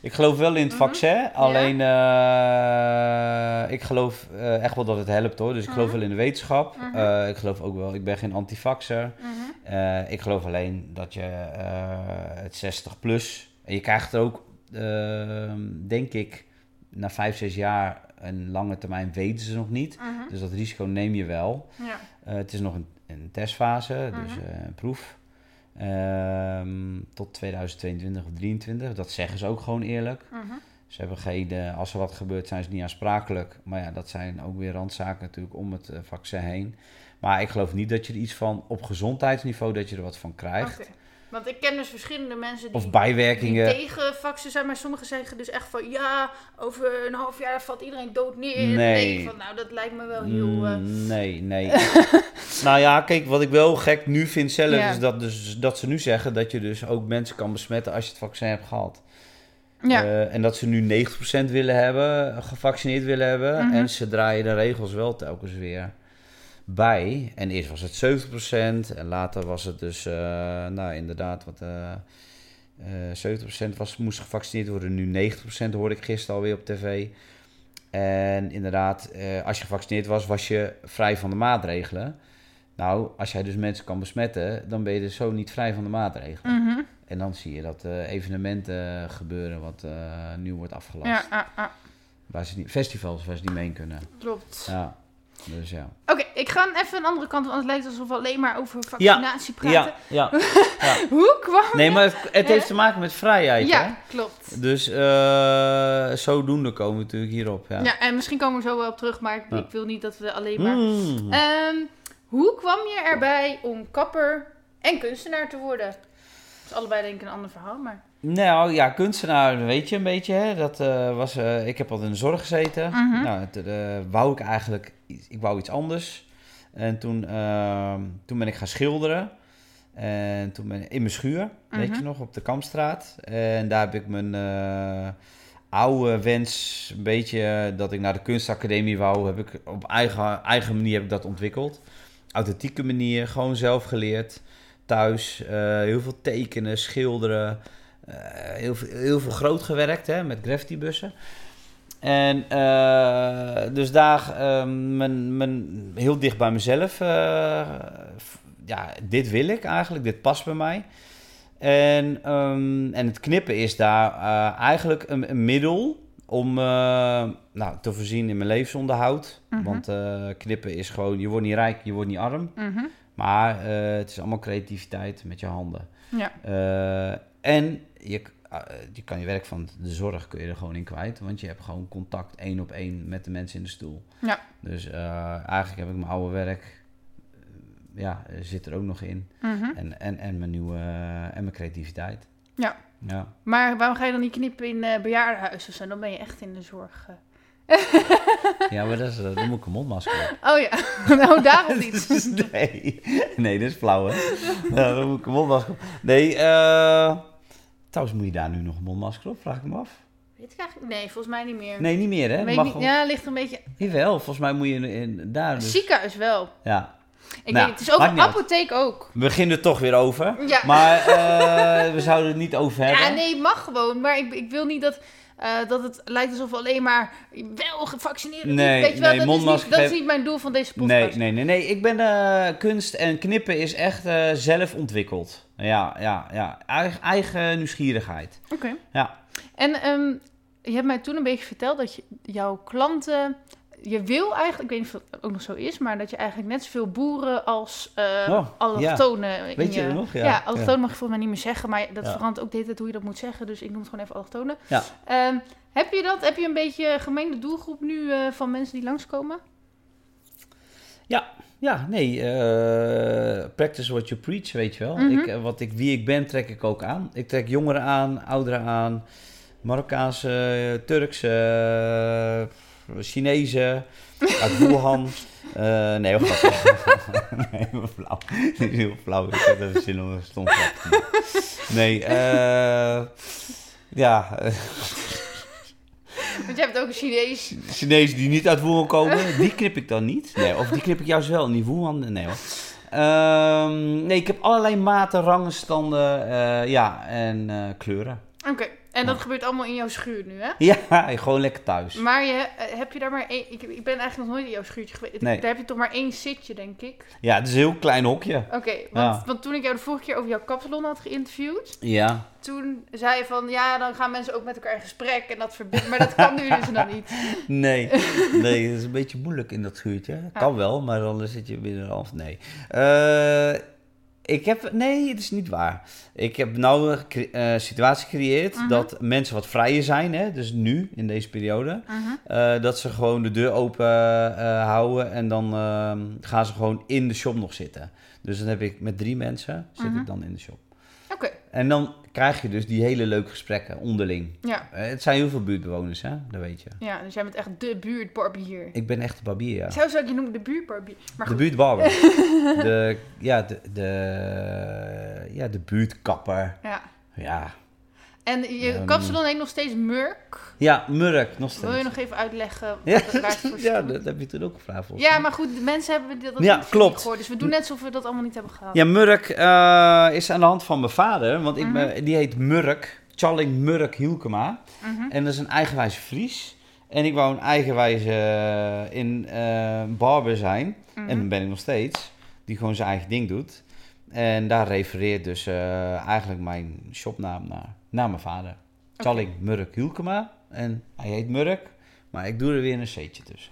ik geloof wel in het Mhm. vaccin. Alleen, eh, ik geloof eh, echt wel dat het helpt hoor. Dus ik geloof Mhm. wel in de wetenschap. Mhm. Eh, ik geloof ook wel, ik ben geen antivaxer. Eh, ik geloof alleen dat je het 60 plus. En je krijgt er ook, eh, denk ik, na 5, 6 jaar een lange termijn weten ze nog niet. Dus dat risico neem je wel. Ja. Het is nog een, een testfase, dus een proef. Ehm, tot 2022 of 2023. Dat zeggen ze ook gewoon eerlijk. Mhm. Ze hebben geen, als er wat gebeurt, zijn ze niet aansprakelijk. Maar ja, dat zijn ook weer randzaken natuurlijk om het eh, vaccin heen. Maar ik geloof niet dat je er iets van op gezondheidsniveau dat je er wat van krijgt. Want ik ken dus verschillende mensen die, Of die bijwerkingen. tegen vaccins zijn. Maar sommigen zeggen dus echt van... Ja, over een half jaar valt iedereen dood neer. Nee. van, nou, dat lijkt me wel heel... eh, Mm, nee, nee. nou ja, kijk, wat ik wel gek nu vind zelf Ja. is dat, dus, dat ze nu zeggen dat je dus ook mensen kan besmetten als je het vaccin hebt gehad. ja. Eh, en dat ze nu 90% willen hebben, gevaccineerd willen hebben. Mhm. En ze draaien de regels wel telkens weer bij. En eerst was het 70% en later was het dus, eh, nou inderdaad, wat eh eh 70% was, moest gevaccineerd worden. Nu 90% hoorde ik gisteren alweer op tv. En inderdaad, eh, als je gevaccineerd was, was je vrij van de maatregelen. Nou, als jij dus mensen kan besmetten, dan ben je dus zo niet vrij van de maatregelen. Mhm. En dan zie je dat eh, evenementen gebeuren wat eh, nu wordt afgelast. ja, ah, ah, Waar ze niet, festivals waar ze niet mee kunnen. klopt. Ja, dus ja. Oké, ik ga even een andere kant, want het lijkt alsof we alleen maar over vaccinatie praten. Ja, ja. Hoe kwam... Nee, maar het, het heeft te maken met vrijheid, hè? Ja, klopt. Dus eh, zodoende komen we natuurlijk hierop, ja. Ja. en misschien komen we zo wel op terug, maar ik, Ja. ik wil niet dat we alleen maar... Mm. Ehm, hoe kwam je erbij om kapper en kunstenaar te worden? Dat is allebei denk ik een ander verhaal, maar... Nou ja, kunstenaar weet je een beetje. Hè? Dat, eh, was, eh, ik heb altijd in de zorg gezeten. Mhm. Nou, het, eh, wou ik eigenlijk iets- ik wou iets anders. En toen, ehm, toen ben ik gaan schilderen. En toen ben ik in mijn schuur, weet Mhm. je nog, op de Kampstraat. En daar heb ik mijn oude wens, een beetje dat ik naar de kunstacademie wou, heb ik op eigen, eigen manier heb ik dat ontwikkeld. Authentieke manier, gewoon zelf geleerd. Thuis, heel veel tekenen, schilderen. Eh, heel, veel, heel veel groot gewerkt hè, met graffitibussen. En eh, dus daar eh, mijn, mijn, heel dicht bij mezelf. eh, ja, dit wil ik eigenlijk, dit past bij mij. En, ehm, en het knippen is daar eigenlijk een, een middel om nou, te voorzien in mijn levensonderhoud. Mhm. Want knippen is gewoon, je wordt niet rijk, je wordt niet arm. Mhm. Maar eh, het is allemaal creativiteit met je handen. Ja. Eh, en je, eh, je kan je werk van de zorg kun je er gewoon in kwijt. Want je hebt gewoon contact één op één met de mensen in de stoel. Ja. Dus eigenlijk heb ik mijn oude werk, ja, zit er ook nog in. Mhm. En, en, en mijn nieuwe, en mijn creativiteit. Ja. Ja. Maar waarom ga je dan niet knippen in zo? Dan ben je echt in de zorg. Ja, maar dat is, eh, dan moet ik een mondmasker op. Oh ja, nou daarom niet. nee, nee, dat is flauw, hè? Ja, dan moet ik een mondmasker op. Nee, eh trouwens, moet je daar nu nog een mondmasker op? Vraag ik me af. Weet ik eigenlijk? Nee, volgens mij niet meer. Nee, niet meer, hè? Mag niet, ja, ligt er een beetje. Jawel, volgens mij moet je in, in- daar dus... Ziekenhuis wel. Ja, Ik Nou, weet, het is ook een apotheek ook. we beginnen er toch weer over. Ja. Maar eh, we zouden het niet over hebben. Ja, nee, mag gewoon. Maar ik, ik wil niet dat, eh, dat het lijkt alsof we alleen maar wel gevaccineerd Nee, Weet je wel, nee, dat, is niet, dat is geven- niet mijn doel van deze podcast. Nee, nee, nee, nee. Ik ben eh, kunst en knippen is echt eh, zelf ontwikkeld. Ja, ja, ja. Eigen, eigen nieuwsgierigheid. Oké. Ja. En ehm, je hebt mij toen een beetje verteld dat je, jouw klanten... Je wil eigenlijk, ik weet niet of het ook nog zo is, maar dat je eigenlijk net zoveel boeren als eh Oh, allochtonen in Weet je nog? Ja, Ja, allochtonen ja. mag je volgens mij niet meer zeggen, maar dat Ja. verandert ook de hele tijd hoe je dat moet zeggen. Dus ik noem het gewoon even allochtonen. Ja. Ehm, heb je dat? Heb je een beetje een gemengde doelgroep nu eh, van mensen die langskomen? Ja, nee. eh, practice what you preach, weet je wel. Mhm. ik, wat ik, wie ik ben, trek ik ook aan. Ik trek jongeren aan, ouderen aan. Marokkaanse, Turkse, Chinezen, uit Wuhan. Eh, nee, heel grappig. nee, heel flauw. Dit is heel flauw. Ik heb even zin om een stom grap. Nee, eh... ja, Want jij hebt ook een Chinees. Chinezen die niet uit Wuhan komen, die knip ik dan niet. Nee, of die knip ik juist wel, niet Wuhan. Nee hoor. Ehm, nee, ik heb allerlei maten, rangen, standen, eh, ja, en kleuren. Oké. En dat gebeurt allemaal in jouw schuur nu, hè? Ja, gewoon lekker thuis. Maar je, eh, heb je daar maar één... Ik, ik ben eigenlijk nog nooit in jouw schuurtje geweest. Nee. Daar heb je toch maar één zitje, denk ik. Ja, het is een heel klein hokje. Oké, want, Ja. want toen ik jou de vorige keer over jouw kapsalon had geïnterviewd... Ja. Toen zei je van, ja, dan gaan mensen ook met elkaar in gesprek en dat verbindt. Maar dat kan nu dus dan niet. Nee, nee, dat is een beetje moeilijk in dat schuurtje. Kan wel, maar dan zit je binnen half. Nee. Eh, ik heb. Nee, het is niet waar. Ik heb nou een eh, situatie gecreëerd Mhm. dat mensen wat vrijer zijn, hè, dus nu in deze periode. Mhm. eh, dat ze gewoon de deur open eh, houden en dan ehm, gaan ze gewoon in de shop nog zitten. Dus dan heb ik met drie mensen zit Mhm. ik dan in de shop. En dan krijg je dus die hele leuke gesprekken onderling. ja. Eh, het zijn heel veel buurtbewoners, hè? dat weet je. Ja, dus jij bent echt de buurtbarbier. Ik ben echt de barbier, ja. Zo zou ik je noemen, de buurtbarbier. Maar De buurtbarber. de, ja, de, de, ja, de buurtkapper. ja. Ja. En je kapsalon heet nog steeds Murk. ja, Murk, nog steeds. Wil je nog even uitleggen Ja, wat, waar het voor ja, dat heb je toen ook gevraagd Ja, maar goed, de mensen hebben dat Ja, niet klopt. gehoord. Dus we doen net alsof we dat allemaal niet hebben gehad. Ja, Murk eh, is aan de hand van mijn vader. Want Mhm. die heet Murk. Challing Murk Hielkema. Mhm. En dat is een eigenwijze Fries. En ik wou een eigenwijze eh, in eh, barber zijn. Mhm. En dat ben ik nog steeds. Die gewoon zijn eigen ding doet. En daar refereert dus eigenlijk mijn shopnaam naar, naar mijn vader. Challing Murk Hielkema. En hij heet Murk. Maar ik doe er weer een C'tje tussen.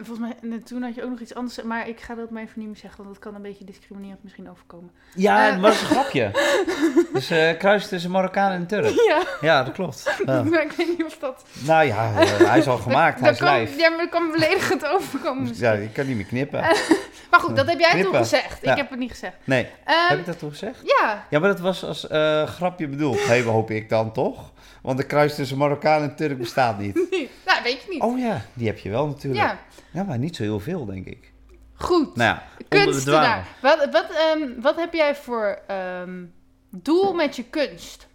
En volgens mij, en toen had je ook nog iets anders, maar ik ga dat maar even niet meer zeggen, want dat kan een beetje discriminerend misschien overkomen. Ja, Eh. dat was een grapje. dus eh kruis tussen Marokkaan en Turk. Ja, Ja, dat klopt. Ja. maar ik weet niet of dat... Nou ja, eh, hij is al gemaakt. Hij is live. Ja, maar dat kan beledigend overkomen Dus misschien. ja, ik kan niet meer knippen. Maar goed, dat heb jij toen gezegd. Ja. Ik heb het niet gezegd. Nee, Ehm, heb ik dat toen gezegd? Ja, Ja, maar dat was als grapje bedoeld. Hey, hoop ik dan toch? Want de kruis tussen Marokkaan en Turk bestaat niet. Weet je niet. Oh ja, die heb je wel natuurlijk. ja, Ja, maar niet zo heel veel, denk ik. goed. Nou ja, Kunstenaar. Wat, wat, ehm, wat heb jij voor ehm, doel met je kunst?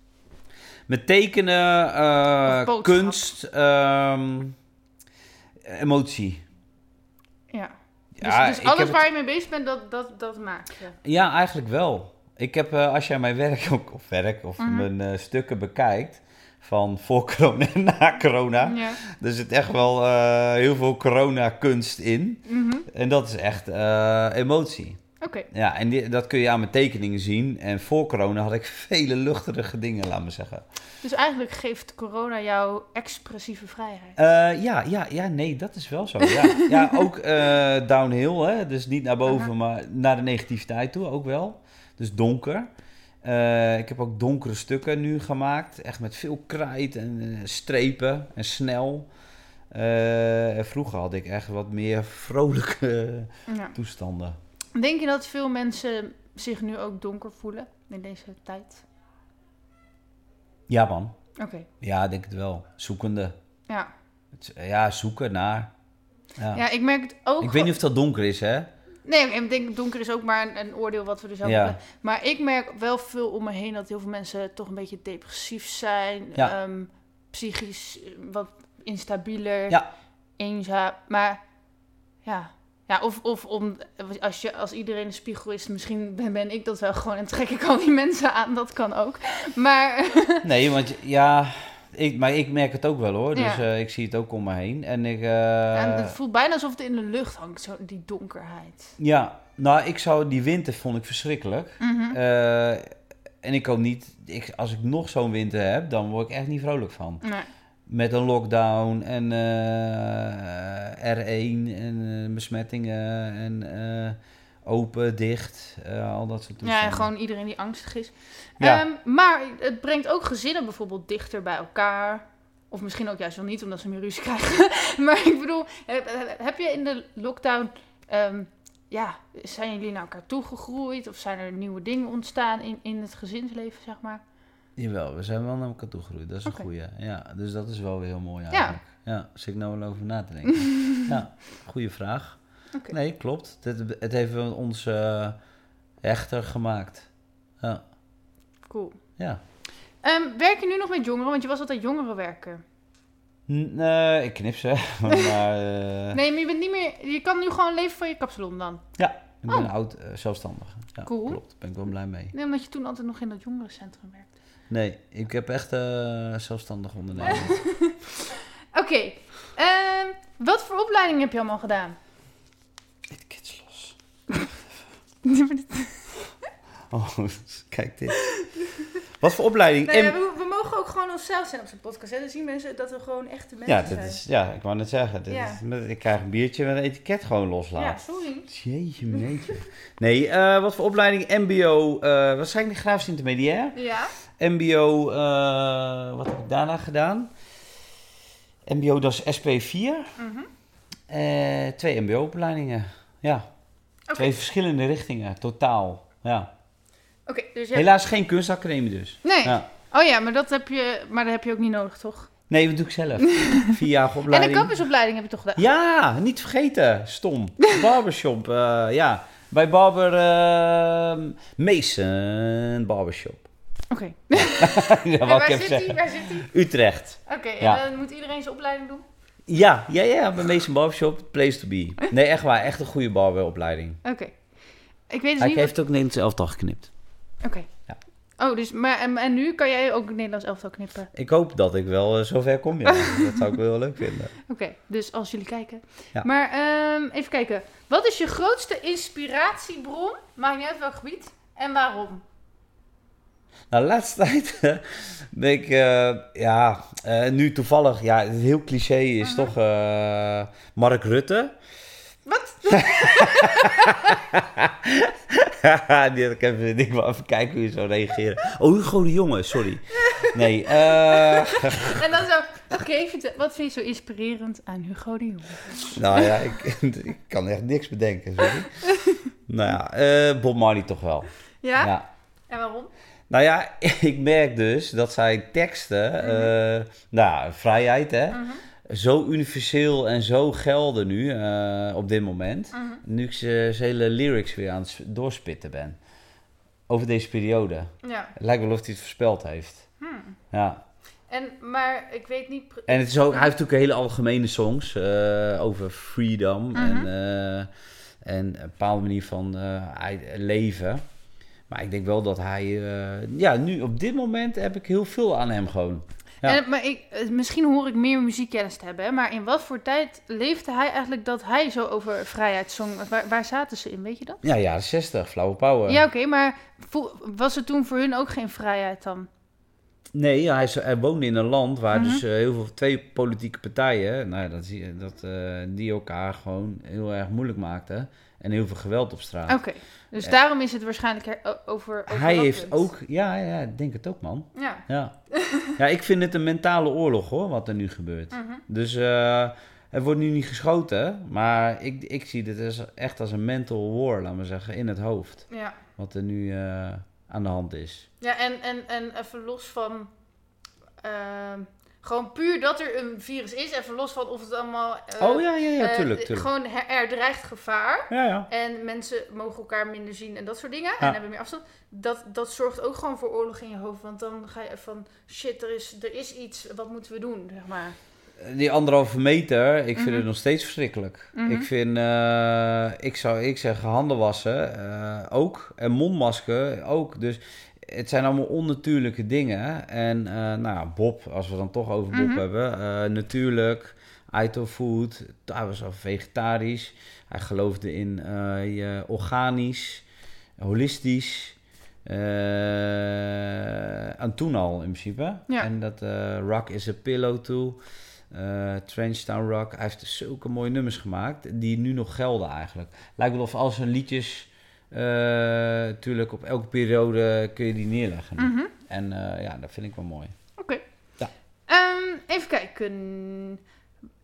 Met tekenen, eh, kunst, ehm, emotie. Ja. Dus, Ja, dus ik alles waar je mee bezig bent, dat, dat, dat maak je. Ja, eigenlijk wel. Ik heb, eh, als jij mijn werk ook, of werk, of Mhm. mijn eh, stukken bekijkt, van voor corona en na corona, Ja. er zit echt wel eh, heel veel corona-kunst in. Mhm. En dat is echt eh, emotie. Oké. Ja, en die- dat kun je aan mijn tekeningen zien. En voor corona had ik vele luchtige dingen, laat me zeggen. Dus eigenlijk geeft corona jou expressieve vrijheid. Eh, ja, ja, ja, nee, dat is wel zo. Ja, ja ook downhill, hè? dus niet naar boven, maar naar de negativiteit toe ook wel. Dus donker. Eh, ik heb ook donkere stukken nu gemaakt, echt met veel krijt en eh, strepen en snel. Eh, vroeger had ik echt wat meer vrolijke Ja. toestanden. Denk je dat veel mensen zich nu ook donker voelen in deze tijd? Ja, man. Oké. Ja, denk het wel. Zoekende. Ja. Ja, zoeken naar. Ja. ja, ik merk het ook. ik weet niet of dat donker is, hè? Nee, ik denk donker is ook maar een, een oordeel wat we Ja. hebben. Maar ik merk wel veel om me heen dat heel veel mensen toch een beetje depressief zijn. Ja. ehm, psychisch eh, wat instabieler. Ja. Eenzaam. Maar ja. Ja, of, of om, als, je, als iedereen een spiegel is, misschien ben, ben ik dat wel gewoon en trek ik al die mensen aan. Dat kan ook. Maar Nee, want ja, ik, maar ik merk het ook wel hoor. Dus Ja. eh, ik zie het ook om me heen. En ik, eh, en het voelt bijna alsof het in de lucht hangt, zo, die donkerheid. ja, nou, ik zou die winter vond ik verschrikkelijk. Mhm. Eh, en ik kan niet, ik, als ik nog zo'n winter heb, dan word ik echt niet vrolijk van. Nee. Met een lockdown en eh, R1 en besmettingen en open, dicht, eh, al dat soort Ja, toestanden. en gewoon iedereen die angstig is. Ja. Ehm, maar het brengt ook gezinnen bijvoorbeeld dichter bij elkaar. Of misschien ook juist wel niet, omdat ze meer ruzie krijgen. maar ik bedoel, heb, je in de lockdown... ehm, ja, zijn jullie naar elkaar toegegroeid? Of zijn er nieuwe dingen ontstaan in, in het gezinsleven, zeg maar? Jawel, we zijn wel naar elkaar toe gegroeid. Dat is een goeie. Ja, dus dat is wel weer heel mooi eigenlijk. Ja, zit ik nou wel over na te denken. ja, goede vraag. Nee, klopt. Het, het heeft ons eh hechter gemaakt. Ja. Cool. ja. Ehm, werk je nu nog met jongeren? Want je was altijd jongerenwerker. N- Nee, ik knip ze. maar eh, Nee, maar je bent niet meer... Je kan nu gewoon leven van je kapsalon dan. ja, ik ben Oh. oud eh, zelfstandig. Ja, Cool. Klopt, daar ben ik wel blij mee. Nee, omdat je toen altijd nog in dat jongerencentrum werkte. Nee, ik heb echt eh, zelfstandig ondernemen. Oké. ehm, wat voor opleiding heb je allemaal gedaan? Oh, kijk dit. Wat voor opleiding? Nee, we, we mogen ook gewoon onszelf zijn op zijn podcast. Hè? Dan zien mensen dat we gewoon echte mensen ja, dat zijn. is, ja, ik wou net zeggen. dit Ja. is- met- ik krijg een biertje met een etiket gewoon ja, loslaat. sorry. Jeetje, meneetje. Nee, eh, wat voor opleiding? MBO, eh waarschijnlijk grafisch intermediair. Ja. MBO, eh, wat heb ik daarna gedaan? MBO, dat is SP4. Mhm. Eh, twee MBO-opleidingen. Ja, Twee verschillende richtingen, totaal. Ja. Oké, dus. Helaas geen kunstacademie dus. Nee. Ja. Oh ja, maar dat heb je, maar dat heb je ook niet nodig, toch? Nee, dat doe ik zelf. Vierjarige En opleiding. een kappersopleiding heb je toch gedaan? Ja, niet vergeten. Stom. Barbershop, eh, ja. Bij Barber uh, Mason Barbershop. Oké. ja, En waar zit. Waar zit hij? Utrecht. Oké, en dan moet iedereen zijn opleiding doen? Ja, ja, ja, bij Mason Barbershop, place to be. Nee, echt waar, echt een goede barberopleiding. Oké. Ik weet dus Hij niet... heeft ook Nederlands elftal geknipt. Oké. Ja. Oh, dus, maar en, en nu kan jij ook Nederlands elftal knippen? Ik hoop dat ik wel eh, zover kom, ja. dat zou ik wel heel leuk vinden. Oké, dus als jullie kijken. Ja. Maar ehm, even kijken. Wat is je grootste inspiratiebron? Maakt niet uit welk gebied. En waarom? Nou, de laatste tijd ben ik, eh, ja, eh, nu toevallig, ja, het heel cliché is Mhm. toch eh, Mark Rutte. Wat? Die had ik even, ik wil even kijken hoe je zou reageren. Oh, Hugo de Jonge, sorry. Nee, eh, En dan zo... Oké, vertel- wat vind je zo inspirerend aan Hugo de Jonge? nou ja, ik, ik kan echt niks bedenken, sorry. Nou ja, Bob Marley toch wel. Ja? Ja. En waarom? Nou ja, ik merk dus dat zijn teksten, eh, nou, vrijheid hè, Mhm. zo universeel en zo gelden nu eh, op dit moment. Mhm. Nu ik ze zijn hele lyrics weer aan het doorspitten ben. Over deze periode. Ja. Het lijkt wel of hij het voorspeld heeft. Hmm. Ja. En, maar ik weet niet... En het is ook, hij heeft natuurlijk hele algemene songs eh, over freedom Mhm. en, en een bepaalde manier van leven. Maar ik denk wel dat hij, eh, ja, nu op dit moment heb ik heel veel aan hem gewoon. Ja. En, maar ik, eh, misschien hoor ik meer muziekkennis te hebben, hè, maar in wat voor tijd leefde hij eigenlijk dat hij zo over vrijheid zong? Waar, waar zaten ze in, weet je dat? Ja, jaren 60, flauwe power. Ja, oké, maar was er toen voor hun ook geen vrijheid dan? Nee, hij, is- hij woonde in een land waar Mhm. dus eh, heel veel twee politieke partijen, nou ja, dat zie je, dat, eh, die elkaar gewoon heel erg moeilijk maakten. En heel veel geweld op straat. Oké, dus Ja. daarom is het waarschijnlijk over, over hij heeft ook, ja, ja, ik denk het ook man. Ja. Ja. ja, ik vind het een mentale oorlog hoor, wat er nu gebeurt. Mhm. Dus eh er wordt nu niet geschoten, maar ik, ik zie dit als, echt als een mental war, laat maar zeggen, in het hoofd. Ja, Wat er nu eh, aan de hand is. ja en, en, en even los van... gewoon puur dat er een virus is, even los van of het allemaal... eh, oh ja, ja, ja, eh, tuurlijk, tuurlijk. Gewoon her- er dreigt gevaar. Ja, ja. En mensen mogen elkaar minder zien en dat soort dingen. Ja. En hebben meer afstand. Dat, dat zorgt ook gewoon voor oorlog in je hoofd. Want dan ga je van, shit, er is, er is iets. Wat moeten we doen, zeg maar. Die anderhalve meter, ik vind Mhm. het nog steeds verschrikkelijk. Mhm. Ik vind, eh, ik zou ik zeggen, handen wassen ook. En mondmasker ook. Dus het zijn allemaal onnatuurlijke dingen. En eh, nou, ja, Bob, als we dan toch over Bob Mhm. hebben. eh, natuurlijk, Ito Food, hij was al vegetarisch. Hij geloofde in eh, je organisch, holistisch. en toen al in principe. Ja. En dat Rock is a Pillow too. eh Trenchtown Rock. Hij heeft zulke mooie nummers gemaakt die nu nog gelden eigenlijk. Lijkt wel of al zijn liedjes, natuurlijk op elke periode kun je die neerleggen. Mhm. En eh, ja, dat vind ik wel mooi. Oké. Ja. Ehm, even kijken.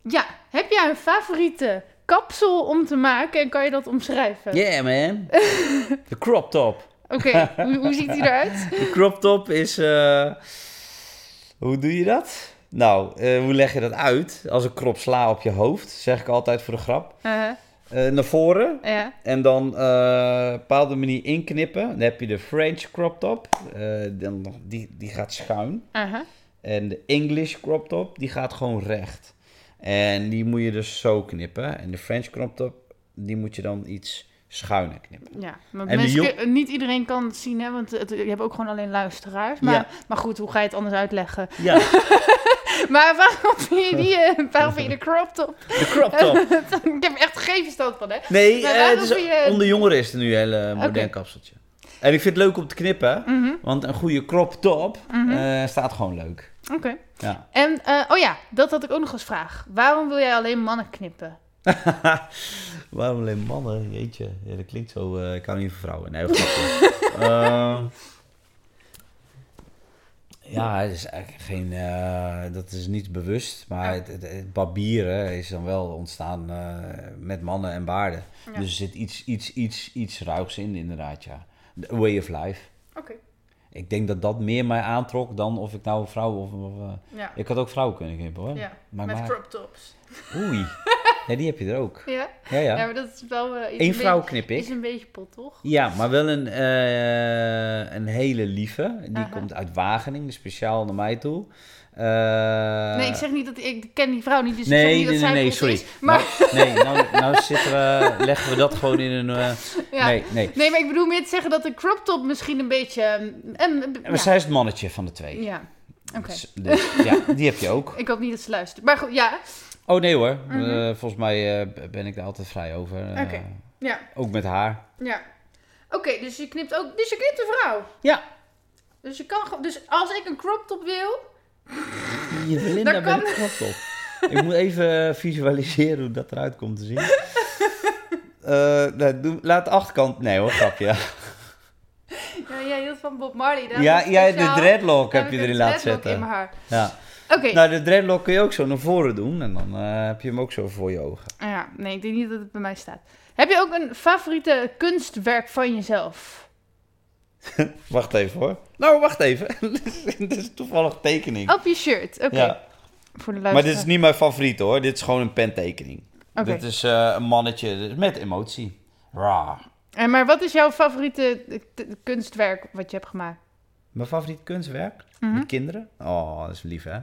Ja, heb jij een favoriete kapsel om te maken en kan je dat omschrijven? Yeah man, de crop top. Oké, hoe, hoe ziet die eruit? De crop top is, eh, hoe doe je dat? Nou, eh, hoe leg je dat uit? Als een krop sla op je hoofd, zeg ik altijd voor de grap. Eh, Eh, naar voren, ja. En dan eh, op een bepaalde manier inknippen. Dan heb je de French crop top. eh, dan, die, die gaat schuin. En de English crop top, die gaat gewoon recht. En die moet je dus zo knippen. En de French crop top, die moet je dan iets schuine knippen. Ja, maar mensen, jong- niet iedereen kan het zien, hè, want het, je hebt ook gewoon alleen luisteraars. Maar, Ja. maar goed, hoe ga je het anders uitleggen? Ja, Maar waarom vind je, die, eh, waarom vind je de crop top? de crop top. ik heb er echt geen verstand van, hè? Nee, Maar eh, het is, je- onder jongeren is het nu een hele modern Oké. kapseltje. En ik vind het leuk om te knippen, Mhm, want een goede crop top mhm. eh, staat gewoon leuk. Oké. Ja. En, oh ja, dat had ik ook nog als vraag. Waarom wil jij alleen mannen knippen? Waarom alleen mannen? Jeetje, ja, dat klinkt zo. eh, ik hou niet van vrouwen. Nee, grapje. Ehm, ja, het is eigenlijk geen. eh, dat is niet bewust, maar het, het, het barbieren is dan wel ontstaan eh, met mannen en baarden. Ja. Dus er zit iets, iets, iets, iets ruigs in, inderdaad, ja. The way of life. Oké. Ik denk dat dat meer mij aantrok dan of ik nou een vrouw of. of eh, Ja. ik had ook vrouwen kunnen knippen hoor. ja. Maar, Met maar, crop tops. oei. Ja, die heb je er ook. Ja? Ja, Ja, ja. maar dat is wel... eh, Eén vrouw beetje- knip ik. Is een beetje pot, toch? Ja, maar wel een, eh, een hele lieve. Die Aha. komt uit Wageningen, speciaal naar mij toe. Eh, nee, ik zeg niet dat... Ik ken die vrouw niet, dus ik nee, zeg niet nee, dat nee, zij nee, sorry. is. Maar, Nou, nee, nou, nou zitten we, leggen we dat gewoon in een... ja. Nee, nee. Nee, maar ik bedoel meer te zeggen dat de crop top misschien een beetje... Een, een- Maar ja. zij is het mannetje van de twee. Ja, oké. Dus- dus, ja, die heb je ook. Ik hoop niet dat ze luistert. Maar goed, ja. Oh nee hoor, Mhm. Eh, volgens mij eh, ben ik daar altijd vrij over. Eh, Oké. Ja, Ook met haar. ja. Oké, dus je knipt ook... Dus je knipt een vrouw. Ja. Dus je kan. Dus als ik een crop top wil... Je Belinda Dat kan- bent klopt op. Ik moet even visualiseren hoe dat eruit komt te zien. Doe- laat de achterkant... Nee hoor, grapje. Ja, Ja, jij hield van Bob Marley. ja, jij de dreadlock heb je ik erin een laten dreadlock zetten. in mijn haar. Ja. Nou, de dreadlock kun je ook zo naar voren doen. En dan eh, heb je hem ook zo voor je ogen. Ja, nee, ik denk niet dat het bij mij staat. Heb je ook een favoriete kunstwerk van jezelf? Wacht even hoor. Nou, wacht even. dit is toevallig tekening. Op je shirt. Oké. Ja, Voor de maar dit is niet mijn favoriet hoor. Dit is gewoon een pentekening. Oké. Dit is eh, een mannetje met emotie. Raar. En maar wat is jouw favoriete kunstwerk wat je hebt gemaakt? Mijn favoriet kunstwerk? Mhm. Met kinderen? Oh, dat is lief hè.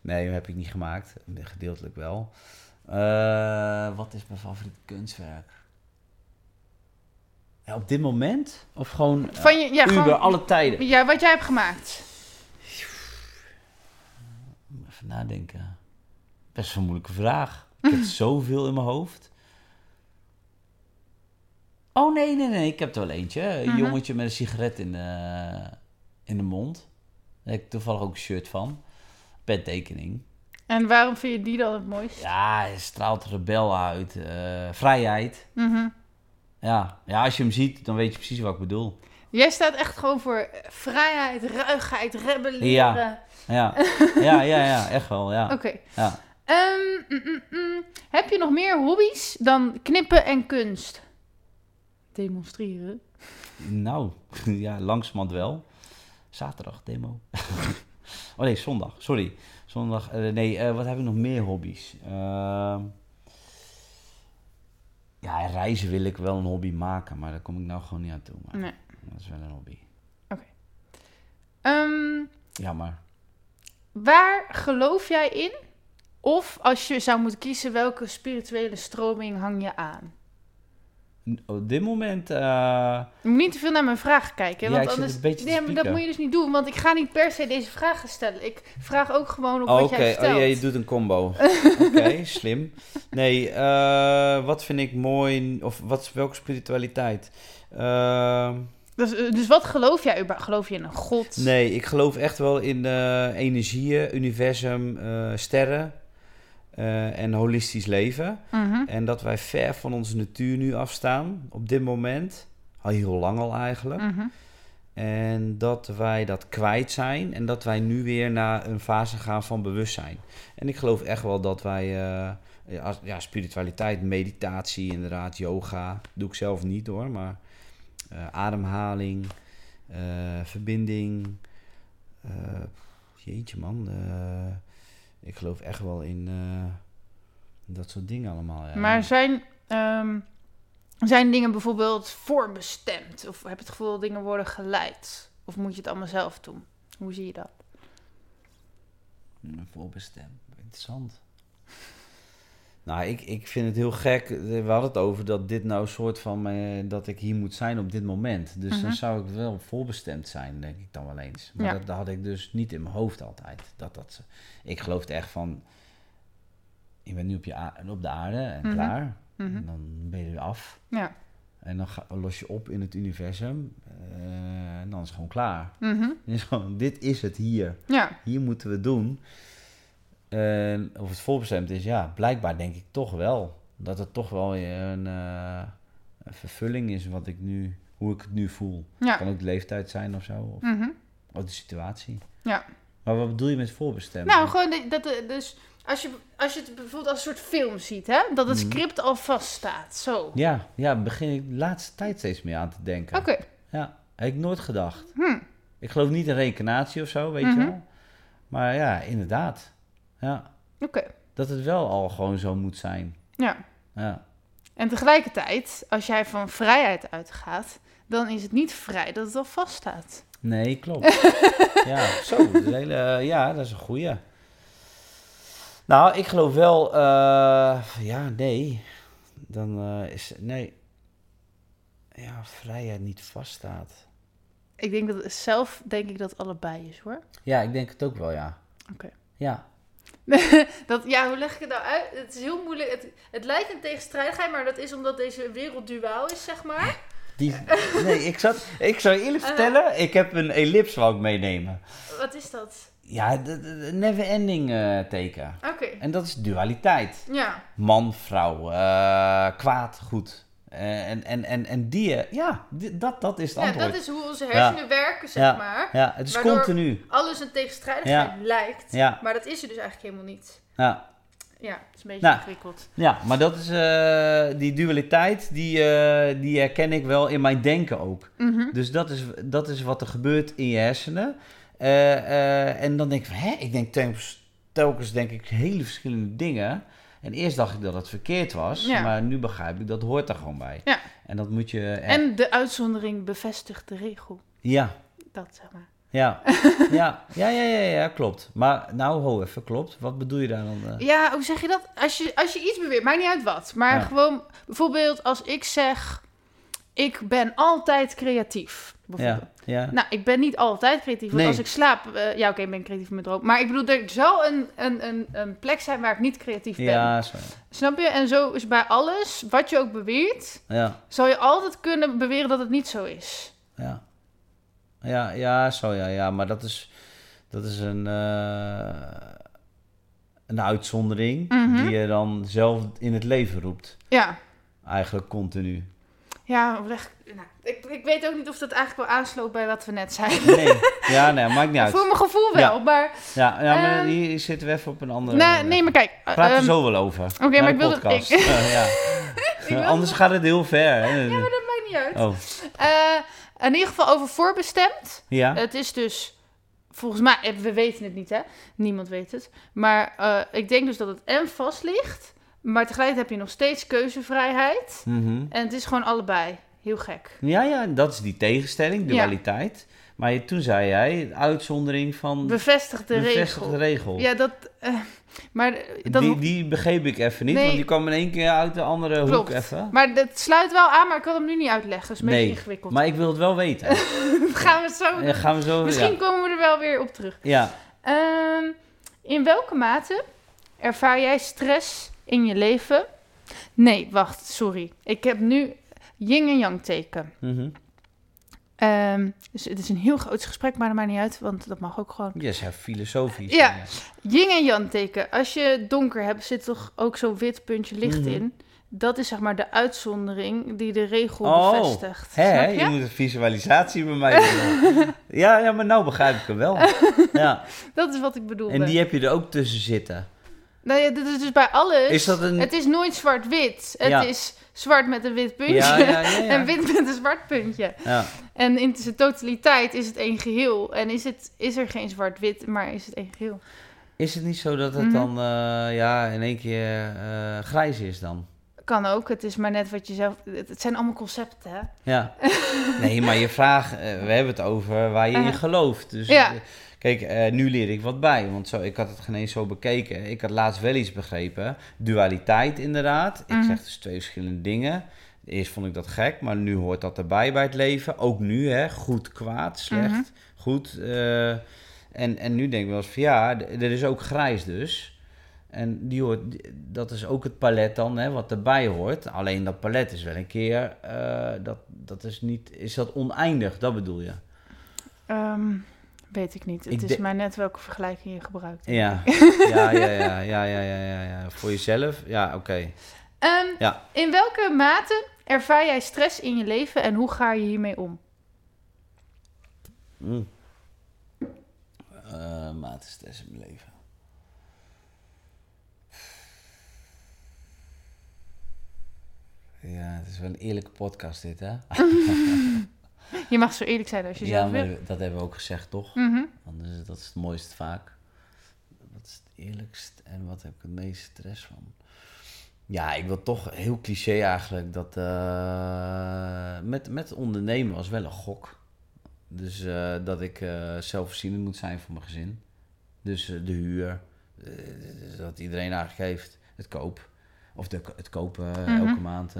Nee, dat heb ik niet gemaakt. Gedeeltelijk wel. Eh, wat is mijn favoriet kunstwerk? Ja, op dit moment? Of gewoon eh, Van je, ja, uber, gewoon, alle tijden? ja, wat jij hebt gemaakt. Even nadenken. Best een moeilijke vraag. Ik heb zoveel in mijn hoofd. Oh nee, nee, nee. Ik heb er wel eentje. Een Mhm. jongetje met een sigaret in de, in de mond. Daar heb ik toevallig ook een shirt van. Pentekening. En waarom vind je die dan het mooist? Ja, hij straalt rebel uit. eh, vrijheid. Mhm. Ja. ja, als je hem ziet, dan weet je precies wat ik bedoel. Jij staat echt gewoon voor vrijheid, ruigheid, rebelleren. Ja. Ja, ja, ja, ja echt wel. Ja. Oké. Ja. Ehm, mm, mm, mm. Heb je nog meer hobby's dan knippen en kunst? Demonstreren. Nou, ja, langzamerhand wel. Zaterdag demo. oh nee, zondag. Sorry. Zondag. eh, nee, eh, wat heb ik nog meer hobby's? Ehm, ja, reizen wil ik wel een hobby maken, maar daar kom ik nou gewoon niet aan toe. Maar Nee. Dat is wel een hobby. Ehm, Ja, maar waar geloof jij in? Of als je zou moeten kiezen, welke spirituele stroming hang je aan? Op dit moment... eh, Je moet niet te veel naar mijn vragen kijken. Ja, want ik anders... nee, maar dat moet je dus niet doen, want ik ga niet per se deze vragen stellen. Ik vraag ook gewoon op oh, wat oké. jij Oh, vertelt. ja, je doet een combo. Oké, slim. Nee, eh, wat vind ik mooi... Of wat, welke spiritualiteit? Ehm dus, eh, dus wat geloof jij? Geloof je in een god? Nee, ik geloof echt wel in energieën, universum, sterren eh, en holistisch leven. Mhm. En dat wij ver van onze natuur nu afstaan, op dit moment. Al heel lang al eigenlijk. Mhm. En dat wij dat kwijt zijn en dat wij nu weer naar een fase gaan van bewustzijn. En ik geloof echt wel dat wij, eh, ja, ja, spiritualiteit, meditatie, inderdaad, yoga, doe ik zelf niet hoor, maar eh, ademhaling, verbinding. jeetje man, ik geloof echt wel in eh, dat soort dingen allemaal. Ja. Maar zijn, ehm, zijn dingen bijvoorbeeld voorbestemd? Of heb je het gevoel dat dingen worden geleid? Of moet je het allemaal zelf doen? Hoe zie je dat? Voorbestemd. Interessant. Nou, ik, ik vind het heel gek. We hadden het over dat dit nou een soort van... eh, dat ik hier moet zijn op dit moment. Dus Mhm. dan zou ik wel voorbestemd zijn, denk ik dan wel eens. Maar Ja. dat, dat had ik dus niet in mijn hoofd altijd. Dat, dat, ik geloofde echt van... Je bent nu op, je op de aarde en Mhm. klaar. Mhm. En dan ben je weer af. Ja. En dan ga, los je op in het universum. eh, en dan is het gewoon klaar. Mhm. Het is gewoon, dit is het hier. Ja. Hier moeten we doen. En of het voorbestemd is, ja, blijkbaar denk ik toch wel. Dat het toch wel een, eh, een vervulling is wat ik nu, hoe ik het nu voel. Ja. Kan ook de leeftijd zijn of zo, of, Mhm. of de situatie. Ja. Maar wat bedoel je met voorbestemd? Nou, gewoon dat, eh, dus als je, als je het bijvoorbeeld als een soort film ziet, hè, dat het Mhm. script al vaststaat. Zo. Ja, ja, begin ik de laatste tijd steeds meer aan te denken. Oké. Ja, heb ik nooit gedacht. Hm. Ik geloof niet in reïncarnatie of zo, weet Mhm. je wel. Maar ja, inderdaad. Ja, Oké. dat het wel al gewoon zo moet zijn. Ja. Ja. En tegelijkertijd, als jij van vrijheid uitgaat, dan is het niet vrij dat het al vaststaat. Nee, klopt. ja, zo. Dat is een hele, ja, dat is een goeie. Nou, ik geloof wel... eh, ja, nee. Dan eh, is... Nee. Ja, vrijheid niet vaststaat. Ik denk dat zelf denk ik dat allebei is hoor. Ja, ik denk het ook wel, ja. Oké. Ja. dat, ja, hoe leg ik het nou uit? Het is heel moeilijk. Het, het lijkt een tegenstrijdigheid, maar dat is omdat deze wereld duaal is, zeg maar. Die, nee, ik, zat, ik zou eerlijk Uh. vertellen, ik heb een ellips wou ik meenemen. Wat is dat? Ja, de never ending eh, teken. Oké. En dat is dualiteit. Ja. Man, vrouw, eh, kwaad, goed. Eh, en, en, en, en die, eh, ja, dat, dat is het ja, antwoord. dat is hoe onze hersenen werken, zeg Ja. maar. Ja, het is continu. Alles een tegenstrijdigheid lijkt, Ja, maar dat is er dus eigenlijk helemaal niet. ja, Ja, het is een beetje Nou. ingewikkeld. ja, maar dat is, eh, die dualiteit, die, die herken ik wel in mijn denken ook. Mhm. Dus dat is, dat is wat er gebeurt in je hersenen. En dan denk ik van, hè, ik denk telkens, telkens denk ik hele verschillende dingen. En eerst dacht ik dat het verkeerd was, Ja. maar nu begrijp ik dat hoort er gewoon bij. Ja. En dat moet je... eh, En de uitzondering bevestigt de regel. Ja, Dat zeg maar. ja, ja, ja, ja, ja, ja, klopt. Maar nou, ho even, klopt. Wat bedoel je daar dan? eh? Ja, hoe zeg je dat? Als je, als je iets beweert, maakt niet uit wat. Maar Ja. gewoon, bijvoorbeeld als ik zeg, ik ben altijd creatief. Bijvoorbeeld. Ja. Nou, ik ben niet altijd creatief. Want Nee. als ik slaap, eh, ja oké, ik ben creatief met droom. Maar ik bedoel, er zal een, een, een, een plek zijn waar ik niet creatief ben. Ja, zo. Snap je? En zo is bij alles, wat je ook beweert, Ja, zal je altijd kunnen beweren dat het niet zo is. ja. Ja, ja, zo ja, ja. Maar dat is, dat is een, eh, een uitzondering Mhm. die je dan zelf in het leven roept. Ja. Eigenlijk continu. Ja, nou, ik, ik weet ook niet of dat eigenlijk wel aansloot bij wat we net zeiden. Nee, ja, nee, maakt niet uit. Voor mijn gevoel wel, Ja. maar... Ja, ja maar Ehm, hier zitten we even op een andere... Nee, nee, maar kijk. Praat er ehm, zo wel over. Oké, maar ik de wilde... Ik, Eh, ja. wilde- Anders gaat het heel ver. Hè? ja, maar dat maakt niet uit. Oh, Eh, in ieder geval over voorbestemd. ja? Het is dus... Volgens mij, eh, we weten het niet, hè? Niemand weet het. Maar eh, ik denk dus dat het en vast ligt. Maar tegelijkertijd heb je nog steeds keuzevrijheid. Mhm. En het is gewoon allebei. Heel gek. Ja, ja, dat is die tegenstelling, dualiteit. Maar je- toen zei jij, uitzondering van Bevestig de bevestigde regel. regel. Ja, dat... eh, maar eh, die, die begreep ik even niet, Nee. want die kwam in één keer uit de andere hoek even. maar dat sluit wel aan, maar ik kan hem nu niet uitleggen. Dat is een beetje Nee, ingewikkeld. maar ik wil het wel weten. Dat gaan we zo Ja, gaan we zo... Misschien ja. komen we er wel weer op terug. Ja. Ehm, in welke mate ervaar jij stress in je leven? Nee, wacht, sorry. Ik heb nu yin en yang teken. Mhm. Ehm, dus het is een heel groot gesprek, maar dat maakt niet uit, want dat mag ook gewoon. Je is ja, filosofisch. Ja. Yin en yang teken. Als je donker hebt, zit toch ook zo'n wit puntje licht Mhm. in. Dat is zeg maar de uitzondering die de regel Oh, bevestigt. Hè, je? je? moet een visualisatie bij mij doen. ja, ja, maar nou begrijp ik hem wel. Ja. Dat is wat ik bedoel. En die heb je er ook tussen zitten. Nou ja, dit is dus bij alles. Is dat een... Het is nooit zwart-wit. Het Ja. is zwart met een wit puntje Ja, ja, ja, ja. en wit met een zwart puntje. Ja. En in zijn totaliteit is het één geheel. En is, het, is er geen zwart-wit, maar is het één geheel. Is het niet zo dat het Mhm. dan eh, ja, in één keer eh, grijs is dan? Kan ook, het is maar net wat je zelf... Het, zijn allemaal concepten, hè? Ja. Nee, maar je vraag, eh, we hebben het over waar je in gelooft. Dus Ja. Kijk, eh, nu leer ik wat bij, want zo, ik had het geen eens zo bekeken. Ik had laatst wel iets begrepen. Dualiteit inderdaad. Ik Mhm. zeg dus twee verschillende dingen. Eerst vond ik dat gek, maar nu hoort dat erbij bij het leven. Ook nu, hè. Goed, kwaad, slecht, Mhm. goed. eh, en, en nu denk ik wel eens van, ja, er is ook grijs dus. En die hoort, dat is ook het palet dan, hè, wat erbij hoort. Alleen dat palet is wel een keer, eh, dat, dat is niet, is dat oneindig, dat bedoel je? Ehm, Weet ik niet. Het is maar net welke vergelijking je gebruikt. Ja. ja, ja, ja, ja, ja, ja, Voor jezelf? Ja, oké. Ehm, ja. In welke mate ervaar jij stress in je leven en hoe ga je hiermee om? Mm. Stress in mijn leven. Ja, het is wel een eerlijke podcast dit, hè? Je mag zo eerlijk zijn als je ja, zelf maar wil. dat hebben we ook gezegd, toch? Mhm. Dat is het mooiste vaak. Wat is het eerlijkst en wat heb ik het meest stress van? Ja, ik wil toch heel cliché eigenlijk dat eh, met, met ondernemen was wel een gok. Dus eh, dat ik eh, zelfvoorzienend moet zijn voor mijn gezin. Dus de huur, dat iedereen eigenlijk heeft, het koop. Of de, het kopen Mhm. elke maand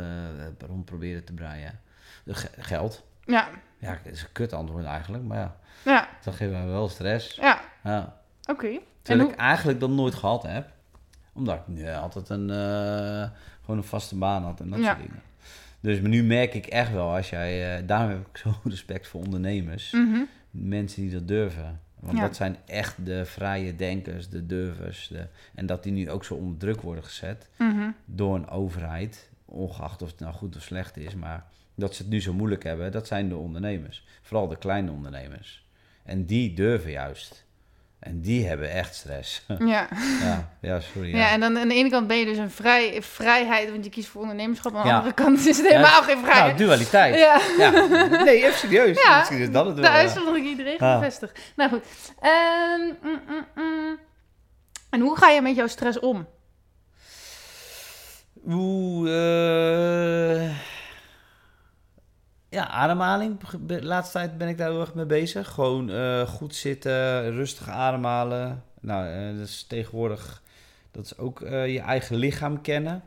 rond proberen te breien. De ge- geld. Ja, Ja, dat is een kut antwoord eigenlijk, maar ja, ja, dat geeft mij wel stress. ja. Ja. Oké. Terwijl hoe... ik eigenlijk dat nooit gehad heb. Omdat ik nu altijd een, eh, gewoon een vaste baan had en dat Ja. soort dingen. Dus nu merk ik echt wel, als jij, eh, daarom heb ik zo respect voor ondernemers. Mhm. Mensen die dat durven. Want Ja. dat zijn echt de vrije denkers, de durvers. De, en dat die nu ook zo onder druk worden gezet Mhm. door een overheid. Ongeacht of het nou goed of slecht is. Maar dat ze het nu zo moeilijk hebben, dat zijn de ondernemers. Vooral de kleine ondernemers. En die durven juist. En die hebben echt stress. Ja. ja, ja, sorry. Ja. en dan aan de ene kant ben je dus een vrij, vrijheid, want je kiest voor ondernemerschap. Aan de Ja. andere kant is het helemaal geen Nou, vrijheid. dualiteit. Ja, Ja. Nee, even serieus. Ja, Misschien is dat het wel. ja. uitzondering iedereen Ja. gevestigd. Nou goed. Ehm, mm, mm, mm. En hoe ga je met jouw stress om? Oeh, eh, Ja, ademhaling. De laatste tijd ben ik daar heel erg mee bezig. Gewoon eh, goed zitten, rustig ademhalen. Nou, eh, dat is tegenwoordig... Dat is ook eh, je eigen lichaam kennen.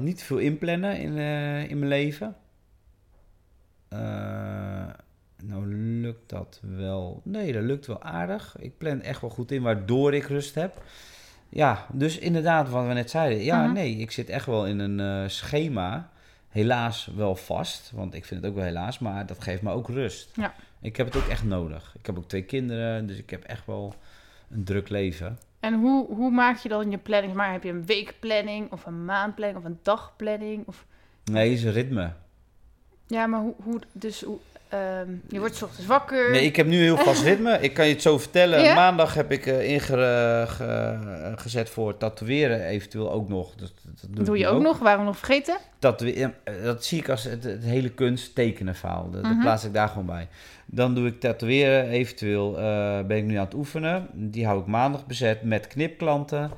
Niet te veel inplannen in, in mijn leven. Nou, lukt dat wel? Nee, dat lukt wel aardig. Ik plan echt wel goed in, waardoor ik rust heb. Ja, dus inderdaad, wat we net zeiden. Ja, Mhm. nee, ik zit echt wel in een schema. Helaas wel vast, want ik vind het ook wel helaas, maar dat geeft me ook rust. Ja. Ik heb het ook echt nodig. Ik heb ook twee kinderen, dus ik heb echt wel een druk leven. En hoe, hoe maak je dan je planning? Maar heb je een weekplanning of een maandplanning of een dagplanning? Of... Nee, is een ritme. Ja, maar hoe, hoe dus hoe, ehm, je wordt ochtends wakker. Nee, ik heb nu heel vast ritme. Ik kan je het zo vertellen. Ja? Maandag heb ik eh ingezet voor tatoeëren eventueel ook nog. Dat, dat doe, doe je ook nog, waarom nog vergeten? Eh, dat zie ik als het, het hele kunst tekenen verhaal. Dat, dat Mhm. plaats ik daar gewoon bij. Dan doe ik tatoeëren. Eventueel eh, ben ik nu aan het oefenen. Die hou ik maandag bezet met knipklanten.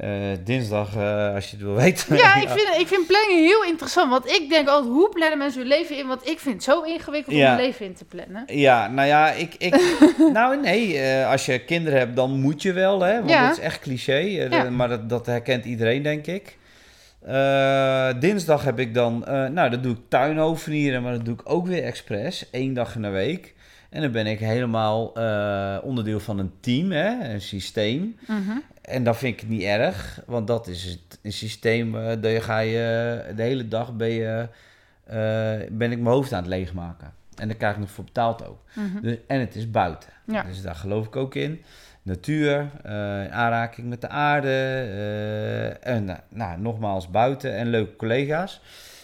Eh, dinsdag, eh, als je het wil weten. Ja, ik vind, ik vind planning heel interessant. Want ik denk altijd, hoe plannen mensen hun leven in? Want ik vind het zo ingewikkeld Ja. om mijn leven in te plannen. Ja, nou ja, ik... ik nou nee, eh, als je kinderen hebt, dan moet je wel, hè. Want Ja. dat is echt cliché. Ja. Maar dat, dat herkent iedereen, denk ik. Dinsdag heb ik dan... nou, dat doe ik tuinoefenieren, maar dat doe ik ook weer expres. Eén dag in de week. En dan ben ik helemaal onderdeel van een team, hè. Een systeem. Mhm. En dat vind ik niet erg, want dat is het, een systeem. eh dat je ga je de hele dag ben, je, eh, ben ik mijn hoofd aan het leegmaken. En daar krijg ik nog voor betaald ook. Mhm. Dus, en het is buiten. Ja. Dus daar geloof ik ook in. Natuur, eh, in aanraking met de aarde. eh, en nou, nogmaals buiten en leuke collega's.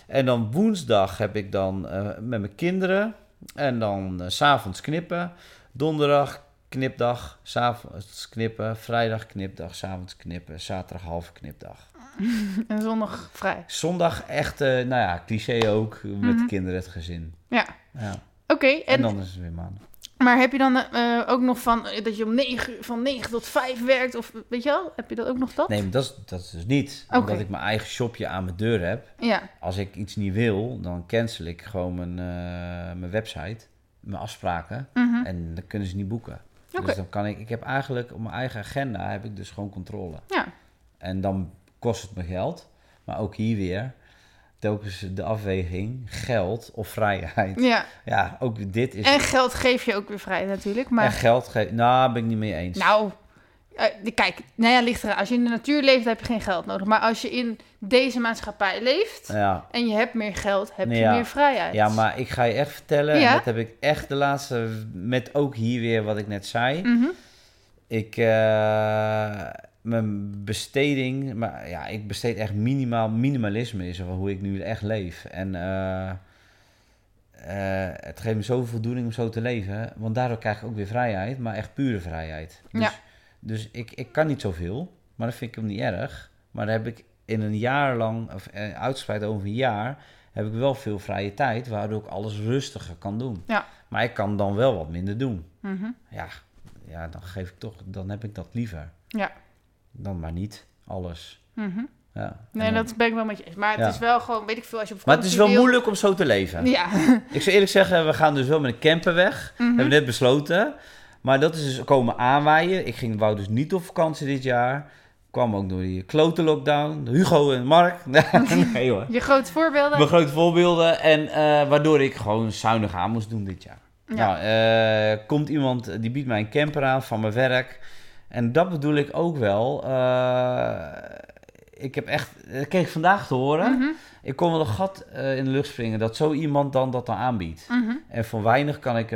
En dan woensdag heb ik dan eh, met mijn kinderen. En dan eh, s s'avonds knippen. Donderdag knipdag, s'avonds knippen. Vrijdag knipdag, s'avonds knippen. Zaterdag halve knipdag. En zondag vrij. Zondag echt, eh, nou ja, cliché ook. Met Mhm. de kinderen, het gezin. Ja. Ja. Oké, En, en, dan is het weer maandag. maar heb je dan eh, ook nog van eh, dat je om negen, van 9 tot 5 werkt? Of weet je wel, heb je dat ook nog dat? Nee, maar dat is, dat is dus niet. Oké. Omdat ik mijn eigen shopje aan mijn deur heb. Ja, Als ik iets niet wil, dan cancel ik gewoon mijn, mijn website. mijn afspraken. Mhm. En dan kunnen ze niet boeken. Dus dan kan ik, ik heb eigenlijk op mijn eigen agenda heb ik dus gewoon controle. Ja. En dan kost het me geld. Maar ook hier weer, telkens de afweging, geld of vrijheid. ja. Ja, ook dit is... En geld geef je ook weer vrij natuurlijk. Maar En geld geeft... Nou, ben ik niet mee eens. Nou, eh, kijk, nou ja, ligt. Als je in de natuur leeft, heb je geen geld nodig. Maar als je in deze maatschappij leeft Ja, en je hebt meer geld, heb je Ja. meer vrijheid. ja, maar ik ga je echt vertellen, Ja? en dat heb ik echt de laatste... Met ook hier weer wat ik net zei. Mhm. Ik, eh, mijn besteding, maar ja, ik besteed echt minimaal, minimalisme is hoe ik nu echt leef. En eh, het geeft me zoveel voldoening om zo te leven, want daardoor krijg ik ook weer vrijheid, maar echt pure vrijheid. Dus, Ja. Dus ik, ik kan niet zoveel, maar dat vind ik hem niet erg. Maar dan heb ik in een jaar lang, of eh, uitgespreid over een jaar, heb ik wel veel vrije tijd, waardoor ik alles rustiger kan doen. Ja. Maar ik kan dan wel wat minder doen Mhm. ja, ja, dan geef ik toch, dan heb ik dat liever. Ja. Dan maar niet alles. Mhm. Ja. Nee, dan- dat ben ik wel met je eens. Maar het Ja. is wel gewoon, weet ik veel, als je op Maar het is wel wil- moeilijk om zo te leven. Ja. Ik zou eerlijk zeggen, we gaan dus wel met een camper weg. Mhm. Hebben we net besloten. Maar dat is dus komen aanwaaien. Ik ging, wou dus niet op vakantie dit jaar. Kwam ook door die klote lockdown. Hugo en Mark. nee hoor. Je grote voorbeelden. Mijn grote voorbeelden. En eh, waardoor ik gewoon zuinig aan moest doen dit jaar. Ja. Nou, eh, komt iemand die biedt mij een camper aan van mijn werk. En dat bedoel ik ook wel. eh, ik heb echt, dat kreeg ik vandaag te horen. Mhm. Ik kon wel een gat eh, in de lucht springen dat zo iemand dan dat dan aanbiedt. Mhm. En voor weinig kan ik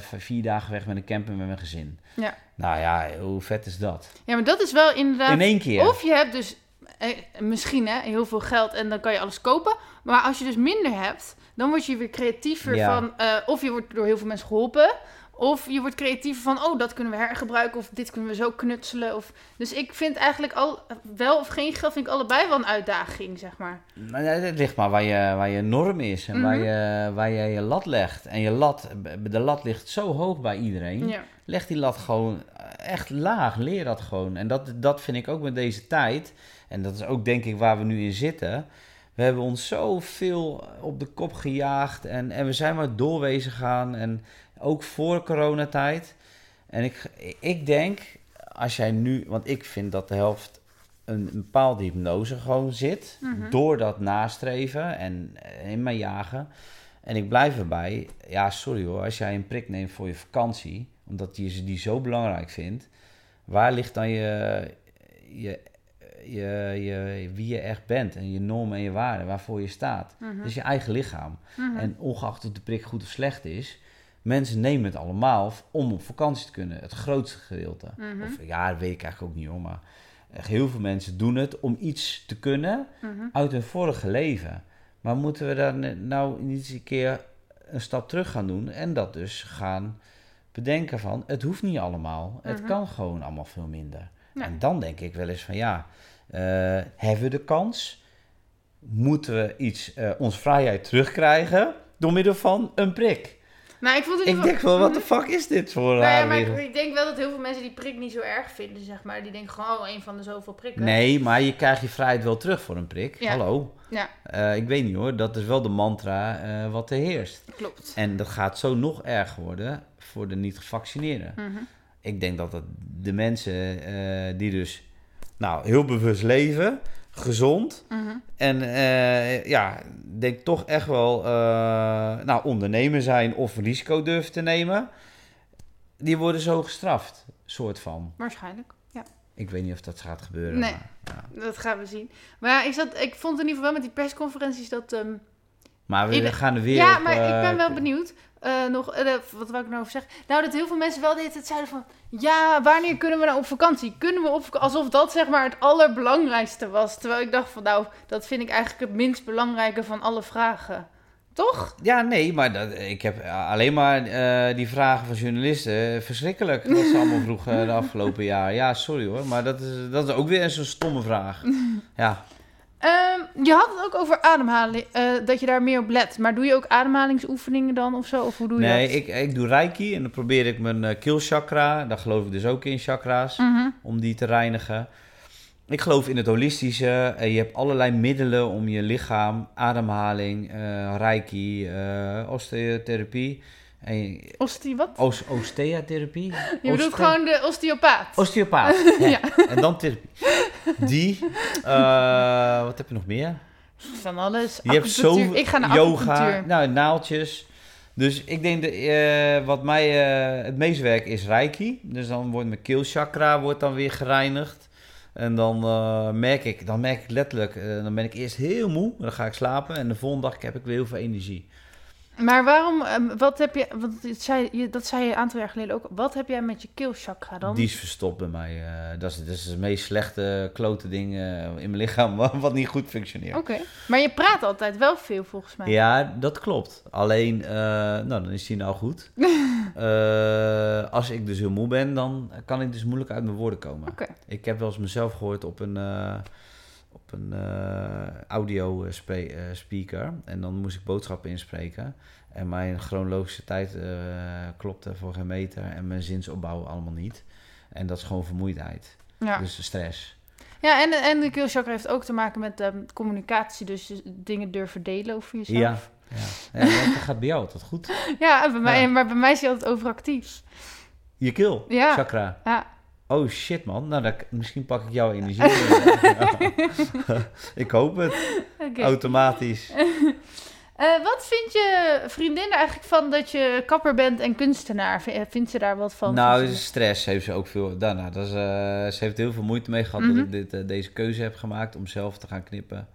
v- vier dagen weg met een camper met mijn gezin. Ja. Nou ja, hoe vet is dat? Ja, maar dat is wel inderdaad... In één keer. Of je hebt dus eh, misschien hè, heel veel geld en dan kan je alles kopen. Maar als je dus minder hebt, dan word je weer creatiever Ja. van... of je wordt door heel veel mensen geholpen. Of je wordt creatiever van, oh, dat kunnen we hergebruiken. Of dit kunnen we zo knutselen. Of... Dus ik vind eigenlijk al, wel of geen geld, vind ik allebei wel een uitdaging, zeg maar. Nou het ligt maar waar je, waar je norm is en waar, Mhm. je, waar je je lat legt. En je lat, de lat ligt zo hoog bij iedereen. Ja. Leg die lat gewoon echt laag. Leer dat gewoon. En dat, dat vind ik ook met deze tijd. En dat is ook denk ik waar we nu in zitten. We hebben ons zoveel op de kop gejaagd. En, en we zijn maar doorwezen gaan. En ook voor coronatijd. En ik, ik denk, als jij nu... Want ik vind dat de helft een, een bepaalde hypnose gewoon zit. Mhm. Door dat nastreven en eh, in mijn jagen. En ik blijf erbij. Ja, sorry hoor. Als jij een prik neemt voor je vakantie, omdat je ze die zo belangrijk vindt, waar ligt dan je, je, je, je, wie je echt bent en je normen en je waarden, waarvoor je staat? Is je eigen lichaam. Mhm. En ongeacht of de prik goed of slecht is, mensen nemen het allemaal om op vakantie te kunnen. Het grootste gedeelte. Mhm. Of ja, dat weet ik eigenlijk ook niet hoor, maar heel veel mensen doen het om iets te kunnen Mhm. uit hun vorige leven. Maar moeten we dan nou niet eens een keer een stap terug gaan doen en dat dus gaan bedenken van het hoeft niet allemaal. Het Mhm. kan gewoon allemaal veel minder. Ja. En dan denk ik wel eens van ja, eh, hebben we de kans? Moeten we iets, eh onze vrijheid terugkrijgen door middel van een prik? Ik vond het Ik denk wel, wat de fuck is dit voor een Nou ja, maar ik, denk wel dat heel veel mensen die prik niet zo erg vinden, zeg maar. Die denken gewoon, oh, een van de zoveel prikken. Nee, maar je krijgt je vrijheid wel terug voor een prik. Ja. Hallo. Ja, Eh, ik weet niet hoor, dat is wel de mantra eh, wat er heerst. klopt. En dat gaat zo nog erger worden voor de niet-gevaccineerden. Mhm. Ik denk dat de mensen eh, die dus nou, heel bewust leven, gezond Mhm. en eh, ja, denk toch echt wel eh, nou, ondernemer zijn of risico durven te nemen, die worden zo gestraft, soort van. Waarschijnlijk. Ja, Ik weet niet of dat gaat gebeuren. Nee. Maar, ja. dat gaan we zien. Maar ja, ik, zat, ik vond in ieder geval wel met die persconferenties dat... ehm, maar we gaan er weer ja, op, maar ik ben eh, wel benieuwd. Eh, nog, eh, wat wou ik nou over zeggen? Nou, dat heel veel mensen wel de hele tijd zeiden van... Ja, wanneer kunnen we nou op vakantie? Kunnen we op? Alsof dat zeg maar het allerbelangrijkste was. Terwijl ik dacht van nou, dat vind ik eigenlijk het minst belangrijke van alle vragen. Toch? Ja, nee, maar dat, ik heb alleen maar eh, die vragen van journalisten. Verschrikkelijk wat ze allemaal vroegen de afgelopen jaar. Ja, sorry hoor, maar dat is, dat is ook weer zo'n stomme vraag. Ja, Ehm, je had het ook over ademhaling, eh, dat je daar meer op let. Maar doe je ook ademhalingsoefeningen dan of zo? Of hoe doe je nee, dat? ik, ik doe reiki en dan probeer ik mijn uh, keelchakra, daar geloof ik dus ook in, chakra's, Mhm. om die te reinigen. Ik geloof in het holistische. Eh, je hebt allerlei middelen om je lichaam, ademhaling, eh, reiki, eh, osteotherapie. Ostie wat? Os- osteatherapie? je bedoelt Oste- gewoon de osteopaat. Osteopaat. ja. Ja. En dan therapie. Die. eh, wat heb je nog meer? Van alles. Je hebt zo. Ik ga naar yoga, nou, naaltjes. Dus ik denk dat eh, wat mij eh, het meest werkt is reiki. Dus dan wordt mijn keelchakra wordt dan weer gereinigd. En dan merk ik, dan merk ik letterlijk, dan ben ik eerst heel moe, dan ga ik slapen en de volgende dag heb ik weer heel veel energie. Maar waarom, ehm, wat heb je, want zei, je, dat zei je een aantal jaar geleden ook. Wat heb jij met je keelchakra dan? Die is verstopt bij mij. eh, dat, is, dat is het meest slechte klote ding eh, in mijn lichaam wat, niet goed functioneert. Oké, maar je praat altijd wel veel volgens mij. Ja, dat klopt. Alleen, eh, nou, dan is die nou goed. Als ik dus heel moe ben, dan kan ik dus moeilijk uit mijn woorden komen. Oké. Ik heb wel eens mezelf gehoord op een, op een eh, audio eh, eh, speaker. En dan moest ik boodschappen inspreken. En mijn chronologische tijd klopte voor geen meter. En mijn zinsopbouw allemaal niet. En dat is gewoon vermoeidheid. Ja, Dus stress. ja en, en de keelchakra heeft ook te maken met ehm, communicatie. Dus je dingen durven delen over jezelf. Ja. Ja. ja, dat gaat bij jou altijd goed. Ja, bij mij, Ja. maar bij mij is hij altijd overactief. Je keel, Ja. chakra. Ja, Oh shit man, nou dan, misschien pak ik jouw energie. ik hoop het, automatisch. Eh, wat vindt je vriendin er eigenlijk van dat je kapper bent en kunstenaar? Eh, Vindt ze daar wat van? Nou, stress heeft ze ook veel. Nou, nou, dat is, eh, ze heeft heel veel moeite mee gehad Mhm. dat ik dit, deze keuze heb gemaakt om zelf te gaan knippen.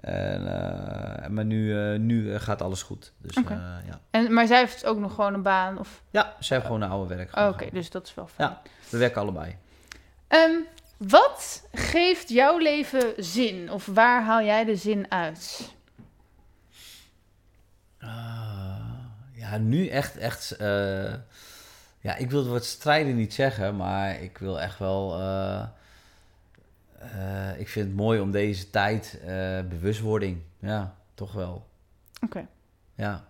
En, eh, maar nu, eh, nu eh, gaat alles goed. Dus ja. en, maar zij heeft ook nog gewoon een baan? Of... ja, ze heeft gewoon een oude werk. Oh, Oké, dus dat is wel fijn. Ja. We werken allebei. Ehm, wat geeft jouw leven zin? Of waar haal jij de zin uit? Ah, ja, nu echt, echt. ja, ik wil het woord strijden niet zeggen, maar ik wil echt wel. Eh, ik vind het mooi om deze tijd eh, bewustwording. Ja, toch wel. Oké. Ja.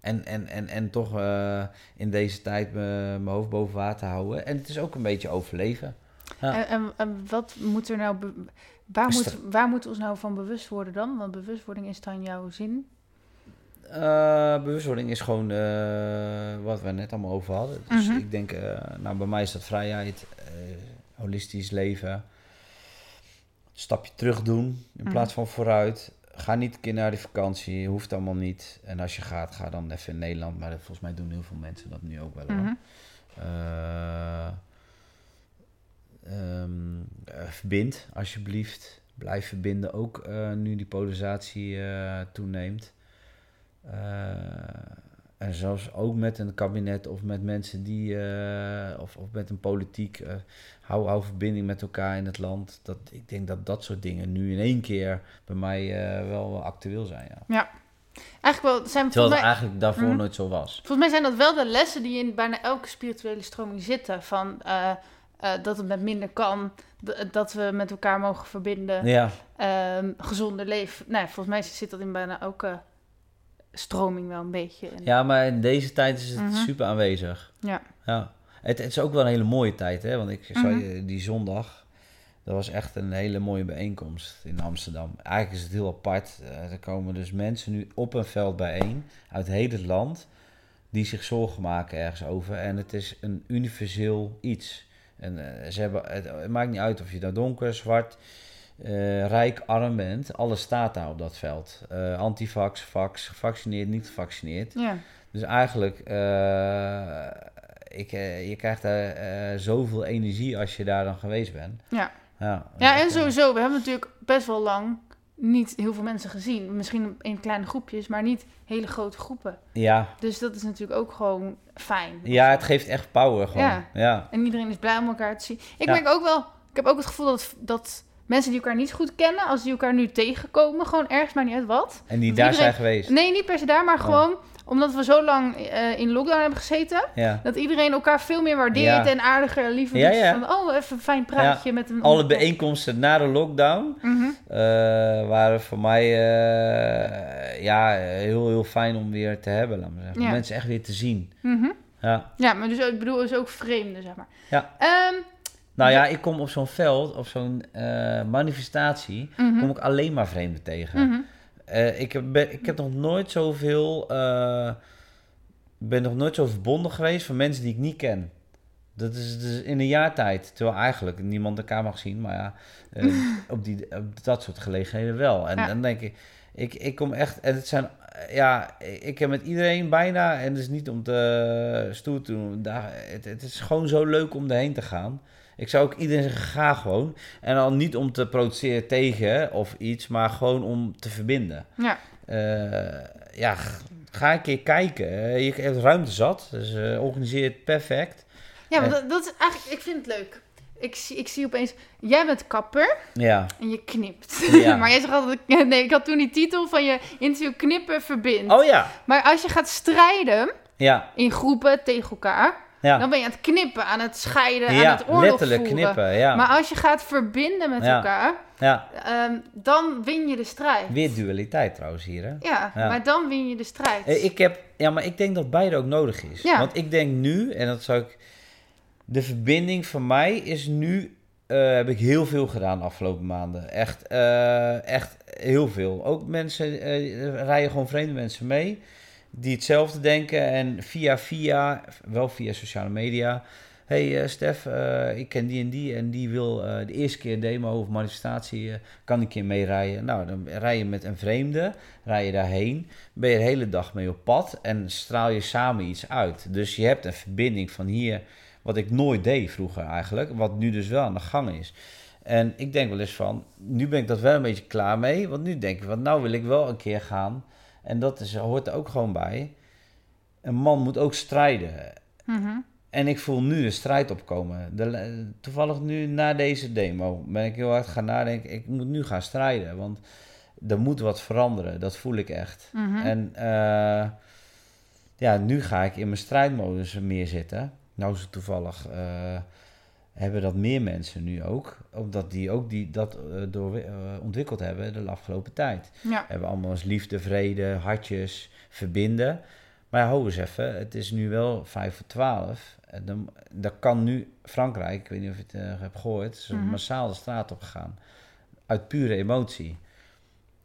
En, en, en, en toch eh, in deze tijd mijn hoofd boven water houden. En het is ook een beetje overleven. Ja. En, en, en wat moet er nou... waar, moet, Stra- waar moeten we ons nou van bewust worden dan? Want bewustwording is dan jouw zin. Bewustwording is gewoon wat we net allemaal over hadden. Dus Mhm. ik denk, nou bij mij is dat vrijheid, holistisch leven, stapje terug doen in Mhm. plaats van vooruit. Ga niet een keer naar de vakantie, hoeft allemaal niet. En als je gaat, ga dan even in Nederland. Maar dat- volgens mij doen heel veel mensen dat nu ook wel. hoor. Mhm. Eh, ehm, eh, verbind, alsjeblieft. Blijf verbinden, ook eh, nu die polarisatie eh, toeneemt. En zelfs ook met een kabinet of met mensen die, eh, of, of met een politiek, eh, hou, hou verbinding met elkaar in het land. Dat, ik denk dat dat soort dingen nu in één keer bij mij eh, wel, actueel zijn. Ja. Eigenlijk wel... Zijn, Terwijl volgens, het mij, eigenlijk daarvoor Mhm. nooit zo was. volgens mij zijn dat wel de lessen die in bijna elke spirituele stroming zitten. Van dat het met minder kan. Dat we met elkaar mogen verbinden. Ja, ehm, gezonder leven. Nou, volgens mij zit dat in bijna elke stroming wel een beetje. En- ja, maar in deze tijd is het Mhm. super aanwezig. Ja. Ja, het, het is ook wel een hele mooie tijd, hè? Want ik zou je die zondag, dat was echt een hele mooie bijeenkomst in Amsterdam. Eigenlijk is het heel apart. Eh, er komen dus mensen nu op een veld bijeen uit heel het land die zich zorgen maken ergens over. En het is een universeel iets. En eh, ze hebben, het, het maakt niet uit of je nou donker, zwart, eh, rijk, arm bent. Alles staat daar op dat veld. Eh antivax, vax, gevaccineerd, niet gevaccineerd. ja. Dus eigenlijk, eh, ik, je krijgt daar zoveel energie als je daar dan geweest bent. Ja. Ja, Ja, en sowieso, we hebben natuurlijk best wel lang niet heel veel mensen gezien. Misschien in kleine groepjes, maar niet hele grote groepen. Ja, Dus dat is natuurlijk ook gewoon fijn. ja, het geeft echt power gewoon. Ja. Ja, En iedereen is blij om elkaar te zien. Ik Ja. merk ook wel, ik heb ook het gevoel dat, dat mensen die elkaar niet goed kennen, als die elkaar nu tegenkomen, gewoon ergens, maar niet uit wat. En die daar iedereen- zijn geweest. Nee, niet per se daar, maar Oh. gewoon omdat we zo lang eh, in lockdown hebben gezeten. Ja. Dat iedereen elkaar veel meer waardeert Ja. en aardiger en liever Ja, ja. van, oh, even een fijn praatje met een... Alle bijeenkomsten na de lockdown Mhm. eh, waren voor mij eh, ja, heel, heel fijn om weer te hebben. Laat maar zeggen. Om. Mensen echt weer te zien. Mhm. Ja. Ja, maar dus ik bedoel, is ook vreemde, zeg maar. Ja. Ehm, Nou ja, ik kom op zo'n veld, op zo'n eh, manifestatie, mhm, kom ik alleen maar vreemden tegen. mhm. Eh, ik, heb, ik heb nog nooit zoveel eh, ben nog nooit zo verbonden geweest van mensen die ik niet ken. Dat is dus in een jaar tijd. Terwijl eigenlijk niemand elkaar mag zien. Maar ja, op, die, op dat soort gelegenheden wel. En Ja. dan denk ik, ik, ik kom echt... En het zijn... Ja, ik heb met iedereen bijna... En het is niet om te stoer te doen. Daar, het, het is gewoon zo leuk om erheen te gaan. Ik zou ook iedereen zeggen, ga gewoon. En dan niet om te protesteren tegen of iets. Maar gewoon om te verbinden. Ja. Eh, ja, ga een keer kijken. Eh, Je hebt ruimte zat, dus eh, organiseer het perfect. Ja, maar dat, dat is eigenlijk, ik vind het leuk. Ik zie, ik zie opeens, jij bent kapper Ja, en je knipt. Ja. maar jij zegt altijd, nee, ik had toen die titel van je interview knippen verbind. oh ja, Maar als je gaat strijden ja, in groepen tegen elkaar, ja. dan ben je aan het knippen, aan het scheiden, aan het oorlog letterlijk voeren. knippen, ja. Maar als je gaat verbinden met elkaar, ja. ehm, dan win je de strijd. Weer dualiteit trouwens hier, hè. Ja, maar dan win je de strijd. Eh, Ik heb, ja, maar ik denk dat beide ook nodig is. Want ik denk nu, en dat zou ik... De verbinding van mij is nu... eh, heb ik heel veel gedaan de afgelopen maanden. Echt, eh, echt heel veel. Ook mensen, er rijden gewoon vreemde mensen mee... die hetzelfde denken. En via via, wel via sociale media... hey, eh, Stef, eh, ik ken die en die... en die wil eh, de eerste keer demo of manifestatie... kan ik keer meerijden? Nou, dan rij je met een vreemde... rij je daarheen ben je de hele dag mee op pad en straal je samen iets uit. Dus je hebt een verbinding van hier, wat ik nooit deed vroeger eigenlijk, wat nu dus wel aan de gang is. En ik denk wel eens van, nu ben ik dat wel een beetje klaar mee, want nu denk ik, van, nou wil ik wel een keer gaan. En dat is, hoort er ook gewoon bij. Een man moet ook strijden. Mhm. En ik voel nu een strijd opkomen. De, toevallig nu na deze demo ben ik heel hard gaan nadenken. Ik moet nu gaan strijden, want er moet wat veranderen. Dat voel ik echt. Mhm. En eh, ja, nu ga ik in mijn strijdmodus meer zitten. Nou is het toevallig, eh, hebben dat meer mensen nu ook. Omdat die ook die, dat eh, door, eh, ontwikkeld hebben de afgelopen tijd. Ja. Hebben allemaal eens liefde, vrede, hartjes, verbinden. Maar ja, hou eens even, het is nu wel vijf voor twaalf. En dan, dan kan nu Frankrijk, ik weet niet of je het eh, hebt gehoord, is Mhm. massaal de straat op gegaan. Uit pure emotie.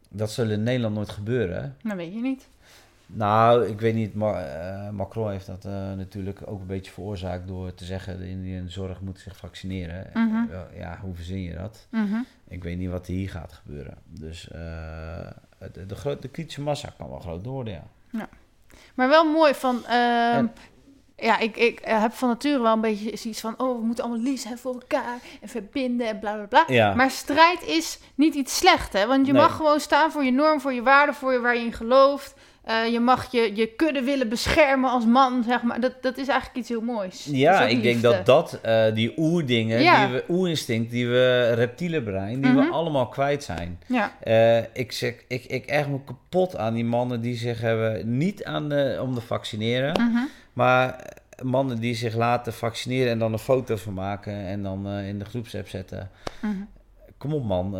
Dat zal in Nederland nooit gebeuren. Dat weet je niet. Nou, ik weet niet, maar eh, Macron heeft dat eh, natuurlijk ook een beetje veroorzaakt door te zeggen: de zorg moet zich vaccineren. Mhm. Wel, ja, hoe verzin je dat? Mhm. Ik weet niet wat hier gaat gebeuren. Dus eh, de, de, kritische massa kan wel groot worden, ja. Maar wel mooi van. ehm, En- ja, ik, ik eh, heb van nature wel een beetje zoiets van. Oh, we moeten allemaal lief zijn voor elkaar. En verbinden en bla bla bla. Ja, Maar strijd is niet iets slecht, hè? Want je Nee. mag gewoon staan voor je norm, voor je waarde, voor je, waar je in gelooft. Eh, je mag je, je kudde willen beschermen als man, zeg maar. Dat, dat is eigenlijk iets heel moois. Ja ik denk dat dat, eh, die oerdingen, Ja. die we, oerinstinct, die we reptiele brein, die Mhm. we allemaal kwijt zijn. Ja, Eh, ik, zeg, ik, ik erg me kapot aan die mannen die zich hebben, niet aan de, om te vaccineren, mhm. maar mannen die zich laten vaccineren en dan een foto van maken en dan in de groepsapp zetten. Mhm. Kom op man,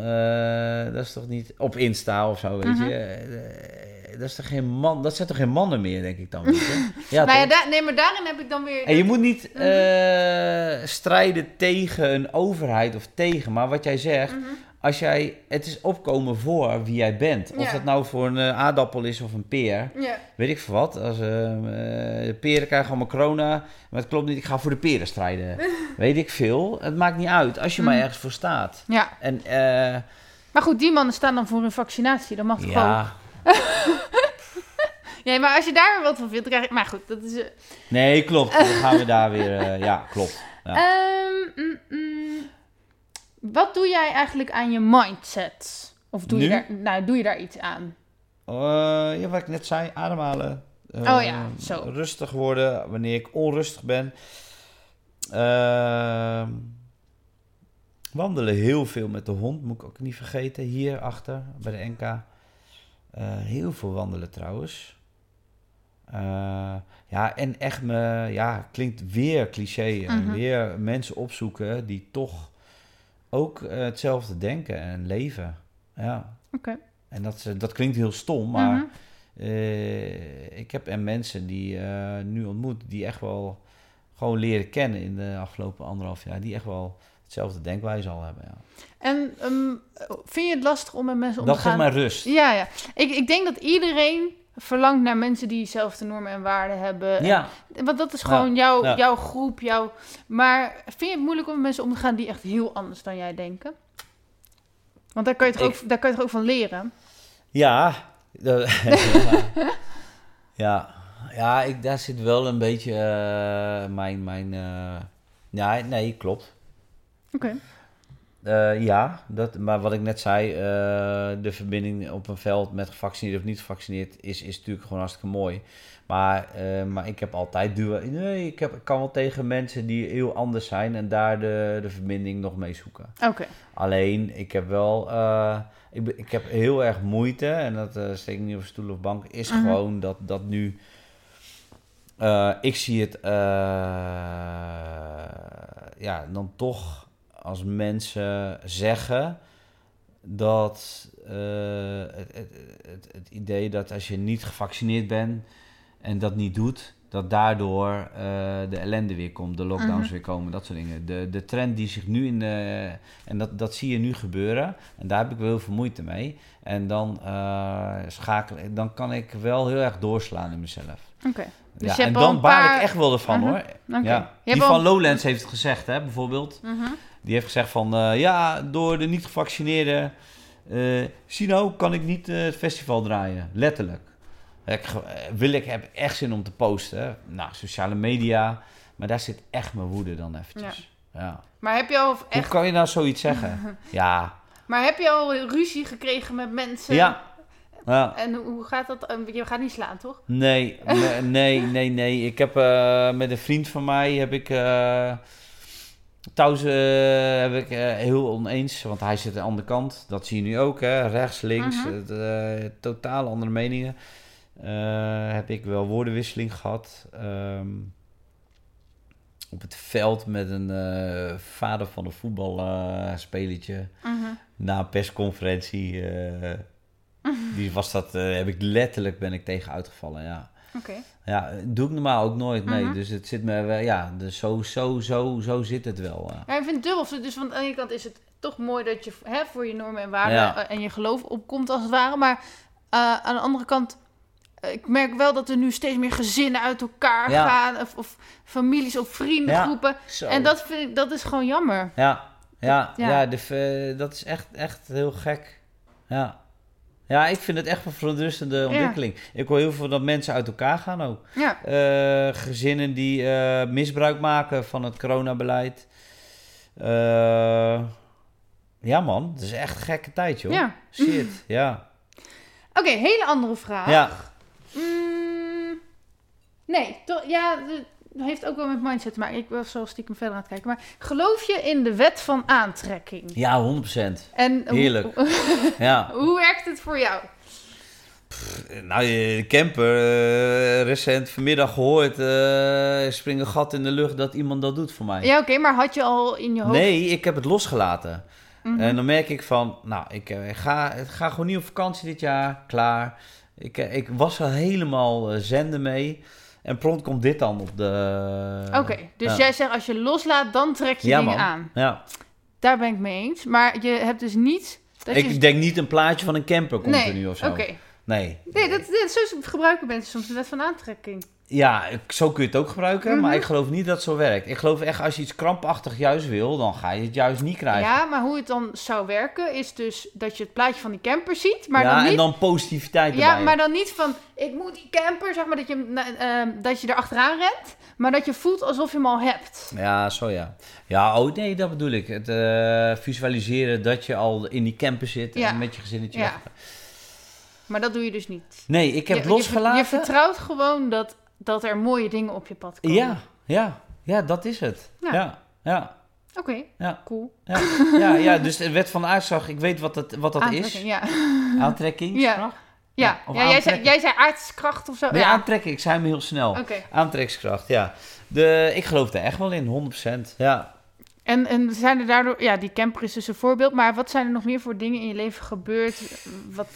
dat is toch niet op Insta of zo, weet Mhm. je. Dat is toch geen man, dat zijn toch geen mannen meer, denk ik dan. Ja, nou ja, toch? nee, maar daarin heb ik dan weer... En je moet niet Mhm. eh, strijden tegen een overheid of tegen, maar wat jij zegt, Mhm. als jij, het is opkomen voor wie jij bent. Of Ja. dat nou voor een eh, aardappel is of een peer, Ja. weet ik veel wat. Als, de peren krijgen allemaal corona, maar het klopt niet, ik ga voor de peren strijden. weet ik veel, het maakt niet uit, als je maar Mhm. ergens voor staat. ja, En maar goed, die mannen staan dan voor een vaccinatie. Dan mag het gewoon. ja, Nee, maar als je daar wat van vindt, krijg je... Maar goed, dat is... eh, nee, klopt. Dan gaan we daar weer, eh, ja, klopt. Ja. Ehm, mm, mm. wat doe jij eigenlijk aan je mindset? Of doe je, daar, nou, doe je daar iets aan? Eh, ja, wat ik net zei, ademhalen. Oh ja, zo. Rustig worden wanneer ik onrustig ben. Ehm, wandelen heel veel met de hond, moet ik ook niet vergeten. Hier achter, bij de NK. Eh, heel veel wandelen trouwens. Eh, ja, en echt me, ja, klinkt weer cliché. eh, Mhm. Weer mensen opzoeken die toch ook eh, hetzelfde denken en leven. Ja. Oké. En dat, dat klinkt heel stom, maar Mhm. ik heb er mensen die nu ontmoet, die echt wel gewoon leren kennen in de afgelopen anderhalf jaar, die echt wel hetzelfde denkwijze al hebben. Ja. En ehm, vind je het lastig om met mensen om Dat te geeft gaan? mij rust. Ja, ja. Ik, ik denk dat iedereen verlangt naar mensen die dezelfde normen en waarden hebben. En- Ja, want dat is gewoon jouw, ja. jouw groep, jouw... Maar vind je het moeilijk om met mensen om te gaan die echt heel anders dan jij denken? Want daar kan je toch, Ik- ook, daar kan je toch ook van leren? Ja. dat- ja. Ja, ik, daar zit wel een beetje eh, mijn... mijn eh, ja, nee, klopt. Oké. Eh, ja, dat, maar wat ik net zei, eh, de verbinding op een veld met gevaccineerd of niet gevaccineerd is, is natuurlijk gewoon hartstikke mooi. Maar, eh, maar ik heb altijd duo. Nee, ik, heb, ik kan wel tegen mensen die heel anders zijn en daar de, de verbinding nog mee zoeken. Oké. Alleen, ik heb wel. ik, ik heb heel erg moeite, en dat steek ik niet op stoel of bank, is Mhm. gewoon dat, dat nu. ik zie het. ja, dan toch als mensen zeggen dat eh, het, het, het, idee dat als je niet gevaccineerd bent en dat niet doet, dat daardoor eh, de ellende weer komt, de lockdowns Mhm. weer komen, dat soort dingen. De, de trend die zich nu in de. En dat, dat zie je nu gebeuren. En daar heb ik wel heel veel moeite mee. En dan uh, schakel dan kan ik wel heel erg doorslaan in mezelf. Oké. Dus ja, je en dan een baal paar- ik echt wel ervan Mhm. hoor. Ja. Je Die van Lowlands heeft het gezegd, hè, bijvoorbeeld. Mhm. Die heeft gezegd van, eh, ja, door de niet gevaccineerden, eh Sino kan ik niet eh, het festival draaien. Letterlijk. Ik, wil ik, heb echt zin om te posten. Nou, sociale media. Maar daar zit echt mijn woede dan eventjes. Ja. Maar heb je al Hoe echt... kan je nou zoiets zeggen? ja. Maar heb je al ruzie gekregen met mensen? Ja. ja. En hoe hoe gaat dat? Je gaat niet slaan, toch? Nee, nee, nee, nee, nee. Ik heb met een vriend van mij heb ik thuis eh, heb ik eh, heel oneens, want hij zit aan de andere kant. Dat zie je nu ook, hè? rechts, links, Mhm. eh, totaal andere meningen. Heb ik wel woordenwisseling gehad. Ehm, op het veld met een vader van een voetbalspelletje Mhm. na een persconferentie. die was dat, heb ik letterlijk ben ik tegen uitgevallen, ja. Oké. Ja, doe ik normaal ook nooit, nee. Mhm. Dus het zit me wel, ja, dus zo, zo, zo, zo zit het wel. ja. Ja, ik vind het dubbel. Dus van de ene kant is het toch mooi dat je hè, voor je normen en waarden Ja. eh, en je geloof opkomt als het ware. Maar eh, aan de andere kant, eh, ik merk wel dat er nu steeds meer gezinnen uit elkaar Ja. gaan. Of, of families of vriendengroepen. En dat, vind ik, dat is gewoon jammer. Ja, ja, Ja. de, dat is echt, echt heel gek. Ja. Ja, ik vind het echt een verontrustende ontwikkeling. Ik hoor heel veel dat mensen uit elkaar gaan ook. Ja. Eh, gezinnen die eh, misbruik maken van het coronabeleid. Eh, ja man, het is echt een gekke tijd joh. Ja. Shit, ja. Oké, hele andere vraag. Ja, Mm, nee, toch, ja, dat heeft ook wel met mindset te maken. Ik was zo stiekem verder aan het kijken. Maar geloof je in de wet van aantrekking? ja 100%. En Heerlijk. Ja. Hoe, werkt het voor jou? Nou, de camper, eh, recent vanmiddag gehoord, eh springt een gat in de lucht dat iemand dat doet voor mij. Ja, oké, maar had je al in je hoofd... Nee, ik heb het losgelaten. Mhm. En dan merk ik van, nou, ik eh, ga, ik ga gewoon niet op vakantie dit jaar, klaar. Ik, eh, ik was er helemaal eh, zenden mee. En prompt komt dit dan op de... Oké, dus ja. jij zegt als je loslaat, dan trek je Ja, dingen man. aan. Ja, Daar ben ik mee eens. Maar je hebt dus niet... Dat ik je... denk niet een plaatje van een camper komt nee, er nu of zo. oké. Nee. Nee, dat, dat, zo gebruiken mensen soms de wet van aantrekking. Ja, zo kun je het ook gebruiken, Mhm. maar ik geloof niet dat het zo werkt. Ik geloof echt, als je iets krampachtig juist wil, dan ga je het juist niet krijgen. Ja, maar hoe het dan zou werken is dus dat je het plaatje van die camper ziet, maar ja, dan niet... en dan positiviteit erbij. ja, maar dan niet van, ik moet die camper, zeg maar, dat je, eh, dat je er achteraan rent, maar dat je voelt alsof je hem al hebt. Ja, zo ja. Ja, oh nee, dat bedoel ik. Het eh, visualiseren dat je al in die camper zit Ja. en met je gezinnetje Ja. Maar dat doe je dus niet. Nee, ik heb je, het je- losgelaten. Je, vertrouwt gewoon dat, dat er mooie dingen op je pad komen. ja, ja, ja, dat is het. Ja. Ja, ja, Oké, ja, cool. ja. ja, ja, dus de wet van de uitslag, ik weet wat, het, wat dat Aantrekking, is. Ja, Aantrekking. Ja. ja. of ja jij, zei, jij zei aardskracht of zo. Nee, ja. aantrekken, ik zei hem heel snel. Oké. Aantrekkingskracht, ja. De, ik geloof er echt wel in, 100%. Ja. En, en zijn er daardoor, ja, die camper is dus een voorbeeld, maar wat zijn er nog meer voor dingen in je leven gebeurd? Wat,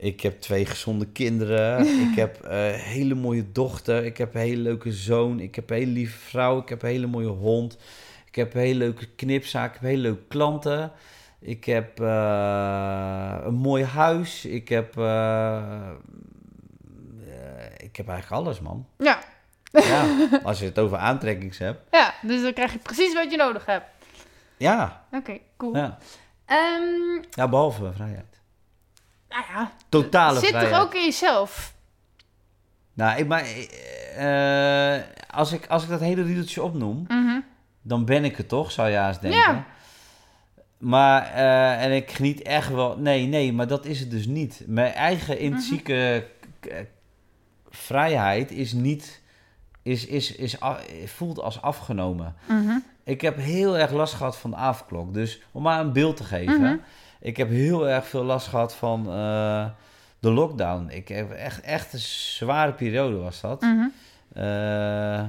Ik heb twee gezonde kinderen. ik heb een hele mooie dochter. Ik heb een hele leuke zoon. Ik heb een hele lieve vrouw. Ik heb een hele mooie hond. Ik heb een hele leuke knipzaak. Ik heb hele leuke klanten. Ik heb eh, een mooi huis. Ik heb eh, ik heb eigenlijk alles, man. Ja. Ja, als je het over aantrekkings hebt. ja, dus dan krijg je precies wat je nodig hebt. Ja, Oké, cool. ja. Ehm, ja behalve vrijheid. Nou ja, Totale zit vrijheid. er ook in jezelf. Nou, ik, maar, eh, als, ik, als ik dat hele riedeltje opnoem, Mhm. dan ben ik het toch, zou je haast denken. Ja. Maar, eh, en ik geniet echt wel... Nee, nee, maar dat is het dus niet. Mijn eigen Mhm. intrinsieke k- vrijheid is niet... Is, is, is, voelt als afgenomen. Mhm. Ik heb heel erg last gehad van de avondklok. Dus om maar een beeld te geven. Ik heb heel erg veel last gehad van eh, de lockdown. Ik heb echt, echt een zware periode was dat. Mhm. Eh,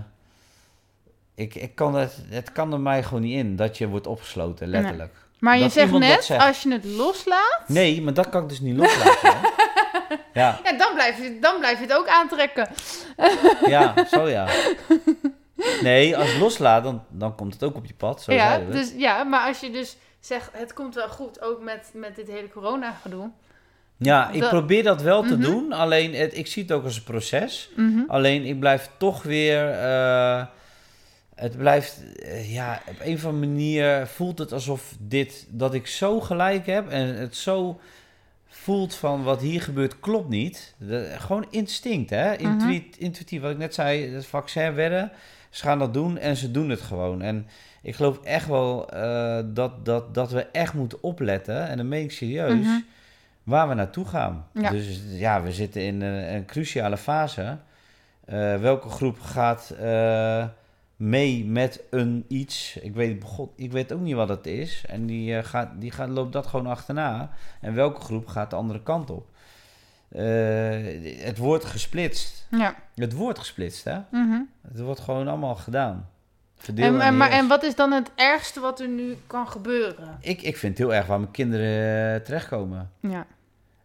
ik, ik kan het, het kan er mij gewoon niet in dat je wordt opgesloten, letterlijk. Maar je zegt net, zegt. als je het loslaat, Nee, maar dat kan ik dus niet loslaten. hè. ja, ja, dan, blijf je, dan blijf je het ook aantrekken. ja, zo ja. Nee, als je loslaat, dan, dan komt het ook op je pad. Zo ja, dus, ja, maar als je dus zegt, het komt wel goed, ook met, met dit hele corona-gedoe. Ja, ik Dat- probeer dat wel te Mhm. doen. Alleen, het, ik zie het ook als een proces. Mhm. Alleen, ik blijf toch weer... eh, het blijft... eh, ja, op een of andere manier voelt het alsof dit... Dat ik zo gelijk heb en het zo voelt van wat hier gebeurt klopt niet. De- gewoon instinct, hè? Intuït, Intuïtief. Wat ik net zei, het vaccin wedden. Ze gaan dat doen en ze doen het gewoon. En ik geloof echt wel eh, dat, dat, dat we echt moeten opletten. En dat meen ik serieus Mhm. waar we naartoe gaan. Ja. Dus ja, we zitten in een, een cruciale fase. Eh, welke groep gaat eh, mee met een iets? Ik weet, God, ik weet ook niet wat het is. En die, gaat, die gaat, loopt dat gewoon achterna. En welke groep gaat de andere kant op? Het wordt gesplitst. Ja. Het wordt gesplitst, hè? Mhm. Het wordt gewoon allemaal gedaan. Verdeel En, maar, en wat is dan het ergste wat er nu kan gebeuren? ik, ik vind het heel erg waar mijn kinderen eh, terechtkomen. Ja.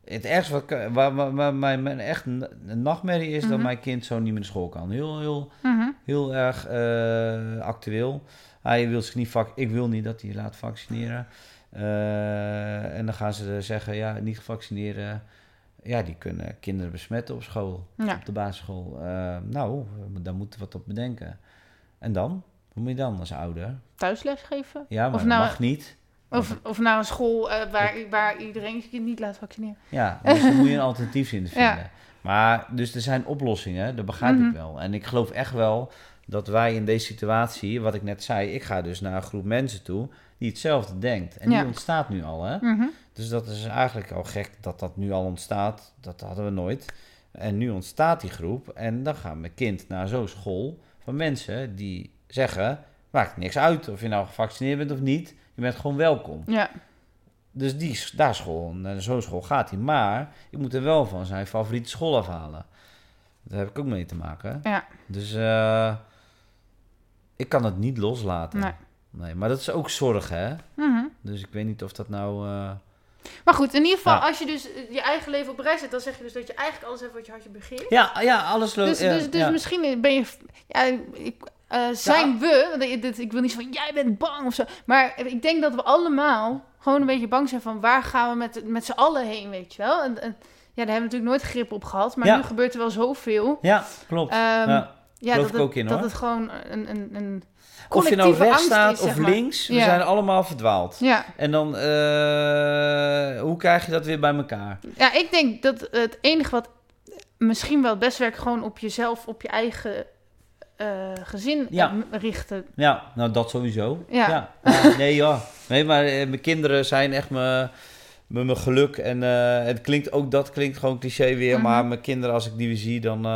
Het ergste wat, waar, waar, waar mijn, mijn echt een nachtmerrie is dat Mhm. mijn kind zo niet meer naar school kan. Heel, heel, Mhm. heel erg eh, actueel. Hij wil zich niet vac ik wil niet dat hij laat vaccineren. Eh, en dan gaan ze zeggen, ja, niet gevaccineren. Ja, die kunnen kinderen besmetten op school, Ja. op de basisschool. Nou, daar moeten we wat op bedenken. En dan? Moet je dan als ouder? Thuisles geven? Ja, maar Of dat nou- mag niet. Of, of naar een school eh, waar, waar iedereen zijn kind niet laat vaccineren? Ja, dus dan moet je een alternatief in vinden. Ja. Maar, dus er zijn oplossingen, dat begrijp Mhm. ik wel. En ik geloof echt wel dat wij in deze situatie, wat ik net zei, ik ga dus naar een groep mensen toe die hetzelfde denkt. En Ja. die ontstaat nu al, hè. Mhm. Dus dat is eigenlijk al gek dat dat nu al ontstaat. Dat hadden we nooit. En nu ontstaat die groep. En dan gaat mijn kind naar zo'n school van mensen die zeggen... Maakt niks uit of je nou gevaccineerd bent of niet. Je bent gewoon welkom. Ja. Dus die, daar school, naar zo'n school gaat hij. Maar ik moet er wel van zijn favoriete school afhalen. Daar heb ik ook mee te maken. Ja. Dus eh, ik kan het niet loslaten. Nee. Nee, maar dat is ook zorg, hè? Mhm. Dus ik weet niet of dat nou... eh, Maar goed, in ieder geval, Ja. als je dus eh, je eigen leven op reis zet, dan zeg je dus dat je eigenlijk alles hebt wat je hartje begeert. Ja, ja, alles loopt. Dus, ja, dus, dus ja. misschien ben je. Ja, ik, eh, zijn we. want ik- dit- Ik wil niet zo van jij bent bang of zo. Maar ik denk dat we allemaal gewoon een beetje bang zijn van waar gaan we met, met z'n allen heen, weet je wel? En, en, ja, daar hebben we natuurlijk nooit grip op gehad. Maar nu gebeurt er wel zoveel. Ja, klopt. Ehm, ja. dat, ik het, ook in, dat hoor. het gewoon een, een, een Of je nou rechts staat of maar. links, we Ja. zijn allemaal verdwaald. Ja. En dan, eh, hoe krijg je dat weer bij elkaar? ja, ik denk dat het enige wat misschien wel het best werkt, gewoon op jezelf, op je eigen eh, gezin Ja. eh, richten. Ja, nou dat sowieso. Ja. Nee, ja. Nee, maar mijn kinderen zijn echt mijn, mijn, mijn geluk. En het klinkt ook, dat klinkt gewoon cliché weer. Mhm. Maar mijn kinderen, als ik die weer zie, dan...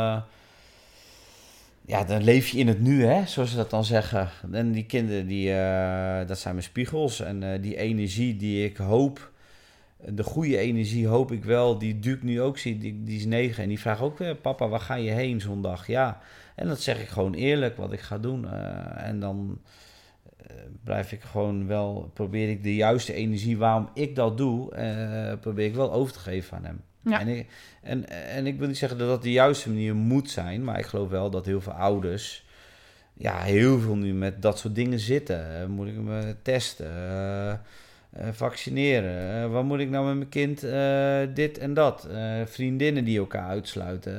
eh, ja, dan leef je in het nu, hè, zoals ze dat dan zeggen. En die kinderen, die, eh, dat zijn mijn spiegels. En eh, die energie die ik hoop, de goede energie hoop ik wel, die Duke nu ook ziet, die, is negen. En die vraagt ook weer, papa, waar ga je heen zondag? Ja, en dat zeg ik gewoon eerlijk, wat ik ga doen. Eh, en dan eh, blijf ik gewoon wel, probeer ik de juiste energie waarom ik dat doe, eh, probeer ik wel over te geven aan hem. Ja. En, ik, en, en ik wil niet zeggen dat dat de juiste manier moet zijn, maar ik geloof wel dat heel veel ouders, ja, heel veel nu met dat soort dingen zitten. Eh, moet ik me testen? eh, eh, vaccineren? Wat moet ik nou met mijn kind? dit en dat. Vriendinnen die elkaar uitsluiten.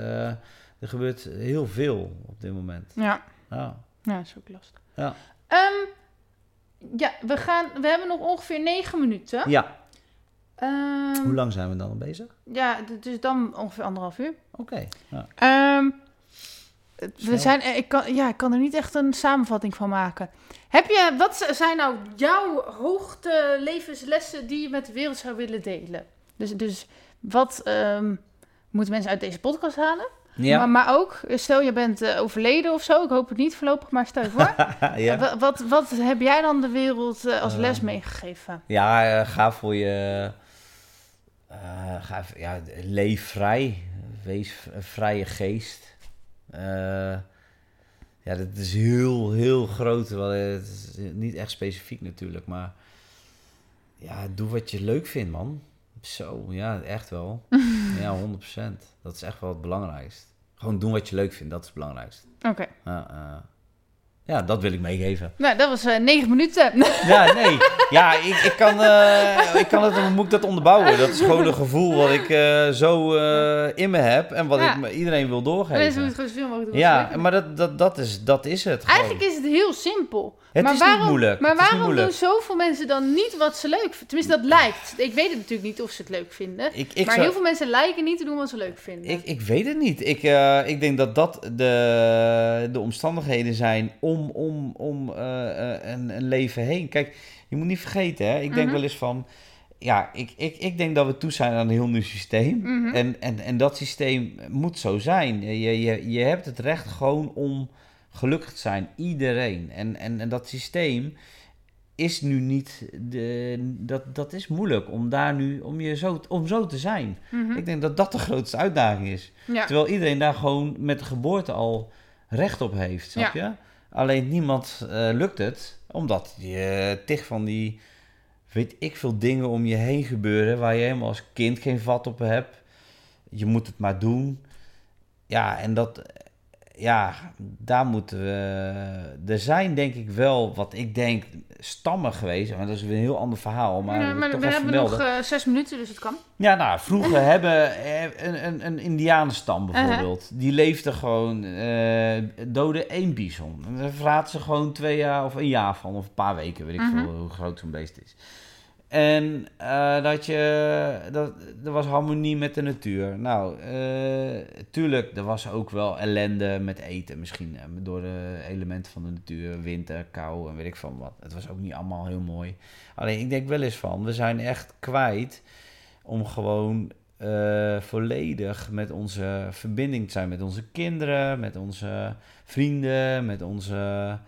Er gebeurt heel veel op dit moment. Ja, Ja. ja dat is ook lastig. Ja. Ehm, ja, we, gaan, we hebben nog ongeveer negen minuten. ja. Ehm, Hoe lang zijn we dan al bezig? Ja, dus dan ongeveer anderhalf uur. Oké. Ja. Ehm, we zijn, eh, ik, kan, ja, ik kan er niet echt een samenvatting van maken. Heb je, wat zijn nou jouw hoogte levenslessen die je met de wereld zou willen delen? Dus, dus wat ehm, moeten mensen uit deze podcast halen? Ja. Maar, maar ook, stel je bent eh, overleden of zo, ik hoop het niet voorlopig, maar stel je voor. ja. Wa- wat, wat heb jij dan de wereld eh, als les meegegeven? Ja, ga voor je. Eh, ga, even- ja, leef vrij. Wees een vrije geest. Eh, ja, dat is heel, heel groot. Wel, eh, Het is niet echt specifiek natuurlijk, maar. Ja, doe wat je leuk vindt, man. Zo, ja, echt wel. ja, 100%. Dat is echt wel het belangrijkste. Gewoon doen wat je leuk vindt, dat is het belangrijkste. Oké, ja dat wil ik meegeven. nou dat was eh, negen minuten. Ja, nee. Ja, ik, ik, kan, eh, ik kan het, hoe moet ik dat onderbouwen? Dat is gewoon een gevoel wat ik eh, zo in me heb en wat Ja. ik iedereen wil Mensen moeten doorgeven. gewoon zoveel mogelijk doen. Ja, maar dat, dat, dat, is, dat is het. Gewoon. Eigenlijk is het heel simpel. Het maar is niet waarom, moeilijk. Maar waarom moeilijk. doen zoveel mensen dan niet wat ze leuk vinden? Tenminste, dat lijkt. Ik weet het natuurlijk niet of ze het leuk vinden. Ik, ik, maar zou- heel veel mensen lijken niet te doen wat ze leuk vinden. ik, ik weet het niet. Ik, eh, ik denk dat dat de, de omstandigheden zijn om, om, om eh, eh, een, een leven heen. Kijk, je moet niet vergeten, hè? ik denk Mhm. wel eens van... Ja, ik, ik, ik denk dat we toe zijn aan een heel nieuw systeem. Mhm. En, en, en dat systeem moet zo zijn. Je, je, je hebt het recht gewoon om gelukkig te zijn. Iedereen. En, en, en dat systeem is nu niet... De, dat, dat is moeilijk om daar nu... Om, je zo, om zo te zijn. Mhm. Ik denk dat dat de grootste uitdaging is. ja. Terwijl iedereen daar gewoon met de geboorte al recht op heeft. Snap je? Alleen niemand eh, lukt het. Omdat je tig van die... Weet ik veel dingen om je heen gebeuren... waar je helemaal als kind geen vat op hebt. Je moet het maar doen. Ja, en dat... Ja, daar moeten we... Er zijn denk ik wel, wat ik denk, stammen geweest. Maar dat is weer een heel ander verhaal. Maar, Ja, maar we hebben nog eh, zes minuten, dus het kan. Ja, nou, vroeger hebben eh, een, een, een indianenstam bijvoorbeeld. Die leefde gewoon, eh doodde één bison. En daar vraten ze gewoon twee jaar of een jaar van, of een paar weken, weet ik Mhm. veel hoe groot zo'n beest is. En eh, dat je, dat, er was harmonie met de natuur. Nou, eh, tuurlijk, er was ook wel ellende met eten misschien. eh, door de elementen van de natuur, winter, kou en weet ik van wat. Het was ook niet allemaal heel mooi. Alleen ik denk wel eens van, we zijn echt kwijt om gewoon volledig met onze verbinding te zijn met onze kinderen, met onze vrienden, met onze,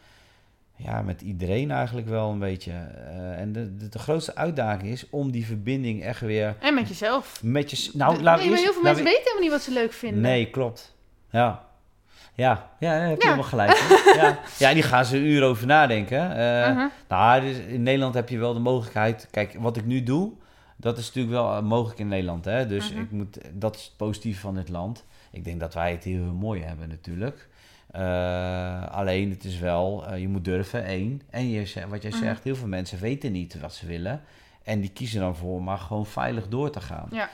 ja, met iedereen eigenlijk wel een beetje. Eh, en de, de, de grootste uitdaging is om die verbinding echt weer En met jezelf. met je, nou, De- laat nee, maar heel veel mensen we- weten helemaal niet wat ze leuk vinden. Nee, klopt. Ja. Ja, ja, daar heb je Ja. helemaal gelijk. ja. ja, die gaan ze een uur over nadenken. Mhm. nou, dus in Nederland heb je wel de mogelijkheid. Kijk, wat ik nu doe, dat is natuurlijk wel eh, mogelijk in Nederland. Hè? Dus Mhm. ik moet, dat is het positieve van dit land. Ik denk dat wij het heel, heel mooi hebben natuurlijk. Eh, alleen het is wel, eh, je moet durven, één. En je, wat jij Mhm. zegt, heel veel mensen weten niet wat ze willen. En die kiezen dan voor maar gewoon veilig door te gaan. Ja.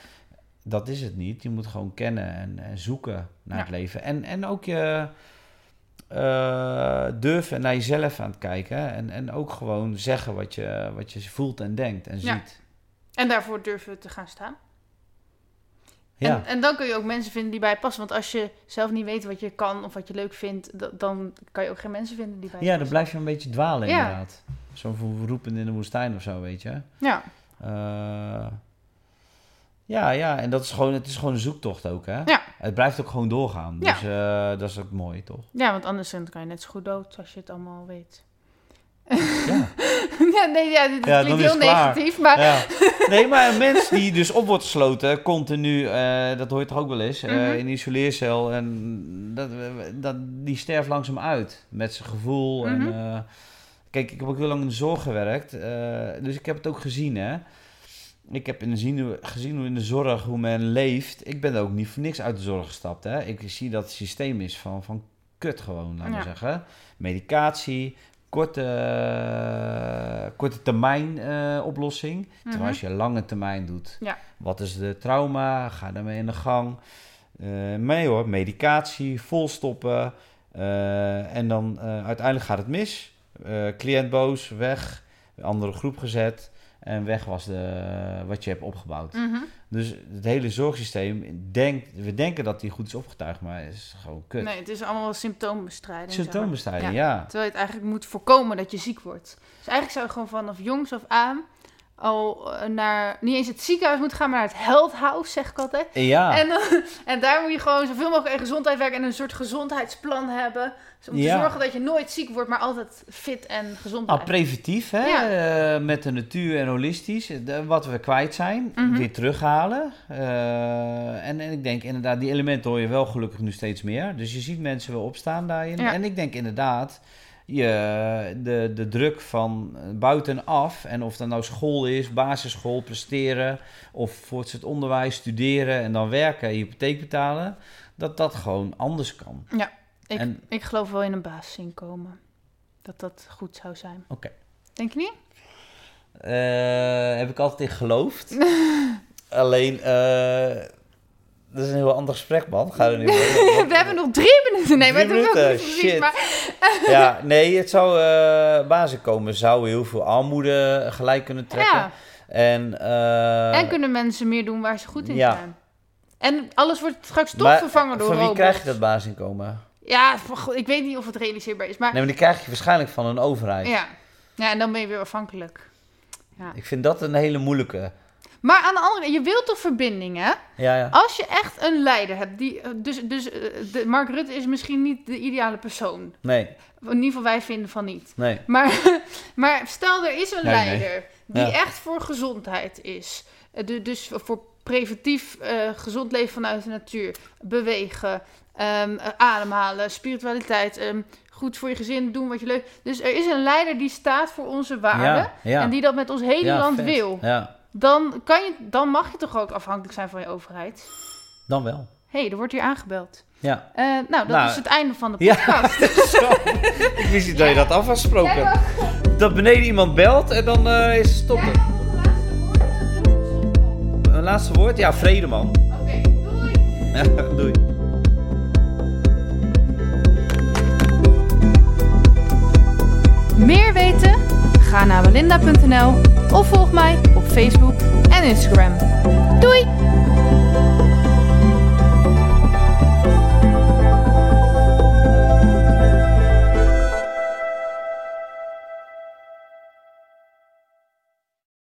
Dat is het niet. Je moet gewoon kennen en, en zoeken naar Ja. het leven. En, en ook je eh, durven naar jezelf aan het kijken. En, en ook gewoon zeggen wat je, wat je voelt en denkt en Ja. ziet. En daarvoor durven te gaan staan. Ja, En, en dan kun je ook mensen vinden die bij je passen. Want als je zelf niet weet wat je kan of wat je leuk vindt, da- dan kan je ook geen mensen vinden die bij je ja dan passen. blijf je een beetje dwalen Ja. inderdaad. Zo roepen in de woestijn of zo, weet je. Ja, Eh, ja, ja, en dat is gewoon, het is gewoon een zoektocht ook, hè. Ja. Het blijft ook gewoon doorgaan. Ja. Dus eh, dat is ook mooi, toch? ja, want anders dan kan je net zo goed dood als je het allemaal weet. Ja. ja, nee, ja, dit Ja, klinkt heel negatief, maar... Ja. Nee, maar een mens die dus op wordt gesloten, continu, eh, dat hoor je toch ook wel eens, eh, Mhm. in een isoleercel, en dat, dat, die sterft langzaam uit met zijn gevoel. Mhm. en, eh, kijk, ik heb ook heel lang in de zorg gewerkt, dus ik heb het ook gezien, hè. Ik heb in de zien, gezien hoe in de zorg, hoe men leeft. Ik ben er ook niet voor niks uit de zorg gestapt, hè. Ik zie dat het systeem is van, van kut gewoon, laten we Ja. zeggen. Medicatie, korte, korte termijn eh, oplossing. Terwijl Mhm. als je lange termijn doet, Ja. wat is de trauma? Ga daarmee in de gang. Uh, mee hoor, medicatie, volstoppen. Uh, en dan uiteindelijk gaat het mis. cliënt boos, weg, andere groep gezet. En weg was de, wat je hebt opgebouwd. Mhm. Dus het hele zorgsysteem, denkt, we denken dat die goed is opgetuigd, maar het is gewoon kut. Nee, het is allemaal symptoombestrijding. zeg maar. Symptoombestrijding, Ja. ja. Terwijl je het eigenlijk moet voorkomen dat je ziek wordt. Dus eigenlijk zou je gewoon vanaf jongs af aan al eh, naar, niet eens het ziekenhuis moeten gaan, maar naar het health house, zeg ik altijd. Ja, En, en daar moet je gewoon zoveel mogelijk in gezondheid werken en een soort gezondheidsplan hebben. Dus om te zorgen dat je nooit ziek wordt, maar altijd fit en gezond nou, blijft. preventief, hè? Ja. eh, met de natuur en holistisch. de- wat we kwijt zijn, Mhm. weer terughalen. Eh, en, en ik denk inderdaad, die elementen hoor je wel gelukkig nu steeds meer. Dus je ziet mensen wel opstaan daarin. Ja. En ik denk inderdaad, je, de, de druk van buitenaf, en of dat nou school is, basisschool, presteren, of voortgezet onderwijs, studeren en dan werken, hypotheek betalen, dat dat gewoon anders kan. Ik, en- ik geloof wel in een basisinkomen. Dat dat goed zou zijn. Oké. Denk je niet? Eh, heb ik altijd in geloofd. Alleen, eh, dat is een heel ander gesprek, man. Ga er niet. We hebben nog drie minuten. Nee, maar Drie ook minuten, niet precies. shit. Maar, Ja, nee, het zou uh, zou heel veel armoede gelijk kunnen trekken. ja. En, eh, En kunnen mensen meer doen waar ze goed in ja. zijn. En alles wordt straks toch maar vervangen door Van wie robots. krijg je dat basisinkomen? Ja, ik weet niet of het realiseerbaar is. Maar Nee, maar die krijg je waarschijnlijk van een overheid. ja. ja, en dan ben je weer afhankelijk. Ik vind dat een hele moeilijke. Maar aan de andere kant, je wilt toch verbindingen? Ja, ja. Als je echt een leider hebt, die, eh, dus, dus eh, de, Mark Rutte is misschien niet de ideale persoon. Nee, In ieder geval wij vinden van niet. nee. Maar, maar stel er is een Nee, nee. leider die Ja. echt voor gezondheid is. Eh, du- Dus voor preventief eh, gezond leven vanuit de natuur. Bewegen, ehm, eh, ademhalen, spiritualiteit. ehm, goed voor je gezin, doen wat je leuk... Dus er is een leider die staat voor onze waarden. Ja, ja. En die dat met ons hele Ja, land vet. wil. Ja, Dan, kan je, dan mag je toch ook afhankelijk zijn van je overheid. dan wel. Hé, hey, er wordt hier aangebeld. Ja. Eh, nou, dat Nou, is het einde van de Ja. podcast. Zo. Ik wist niet dat je dat af had gesproken. Dat beneden iemand belt en dan eh, is het stoppen. Een laatste woord? Ja, vrede man. Oké, doei! Doei. Meer weten? Ga naar belinda.nl of volg mij op Facebook en Instagram. Doei!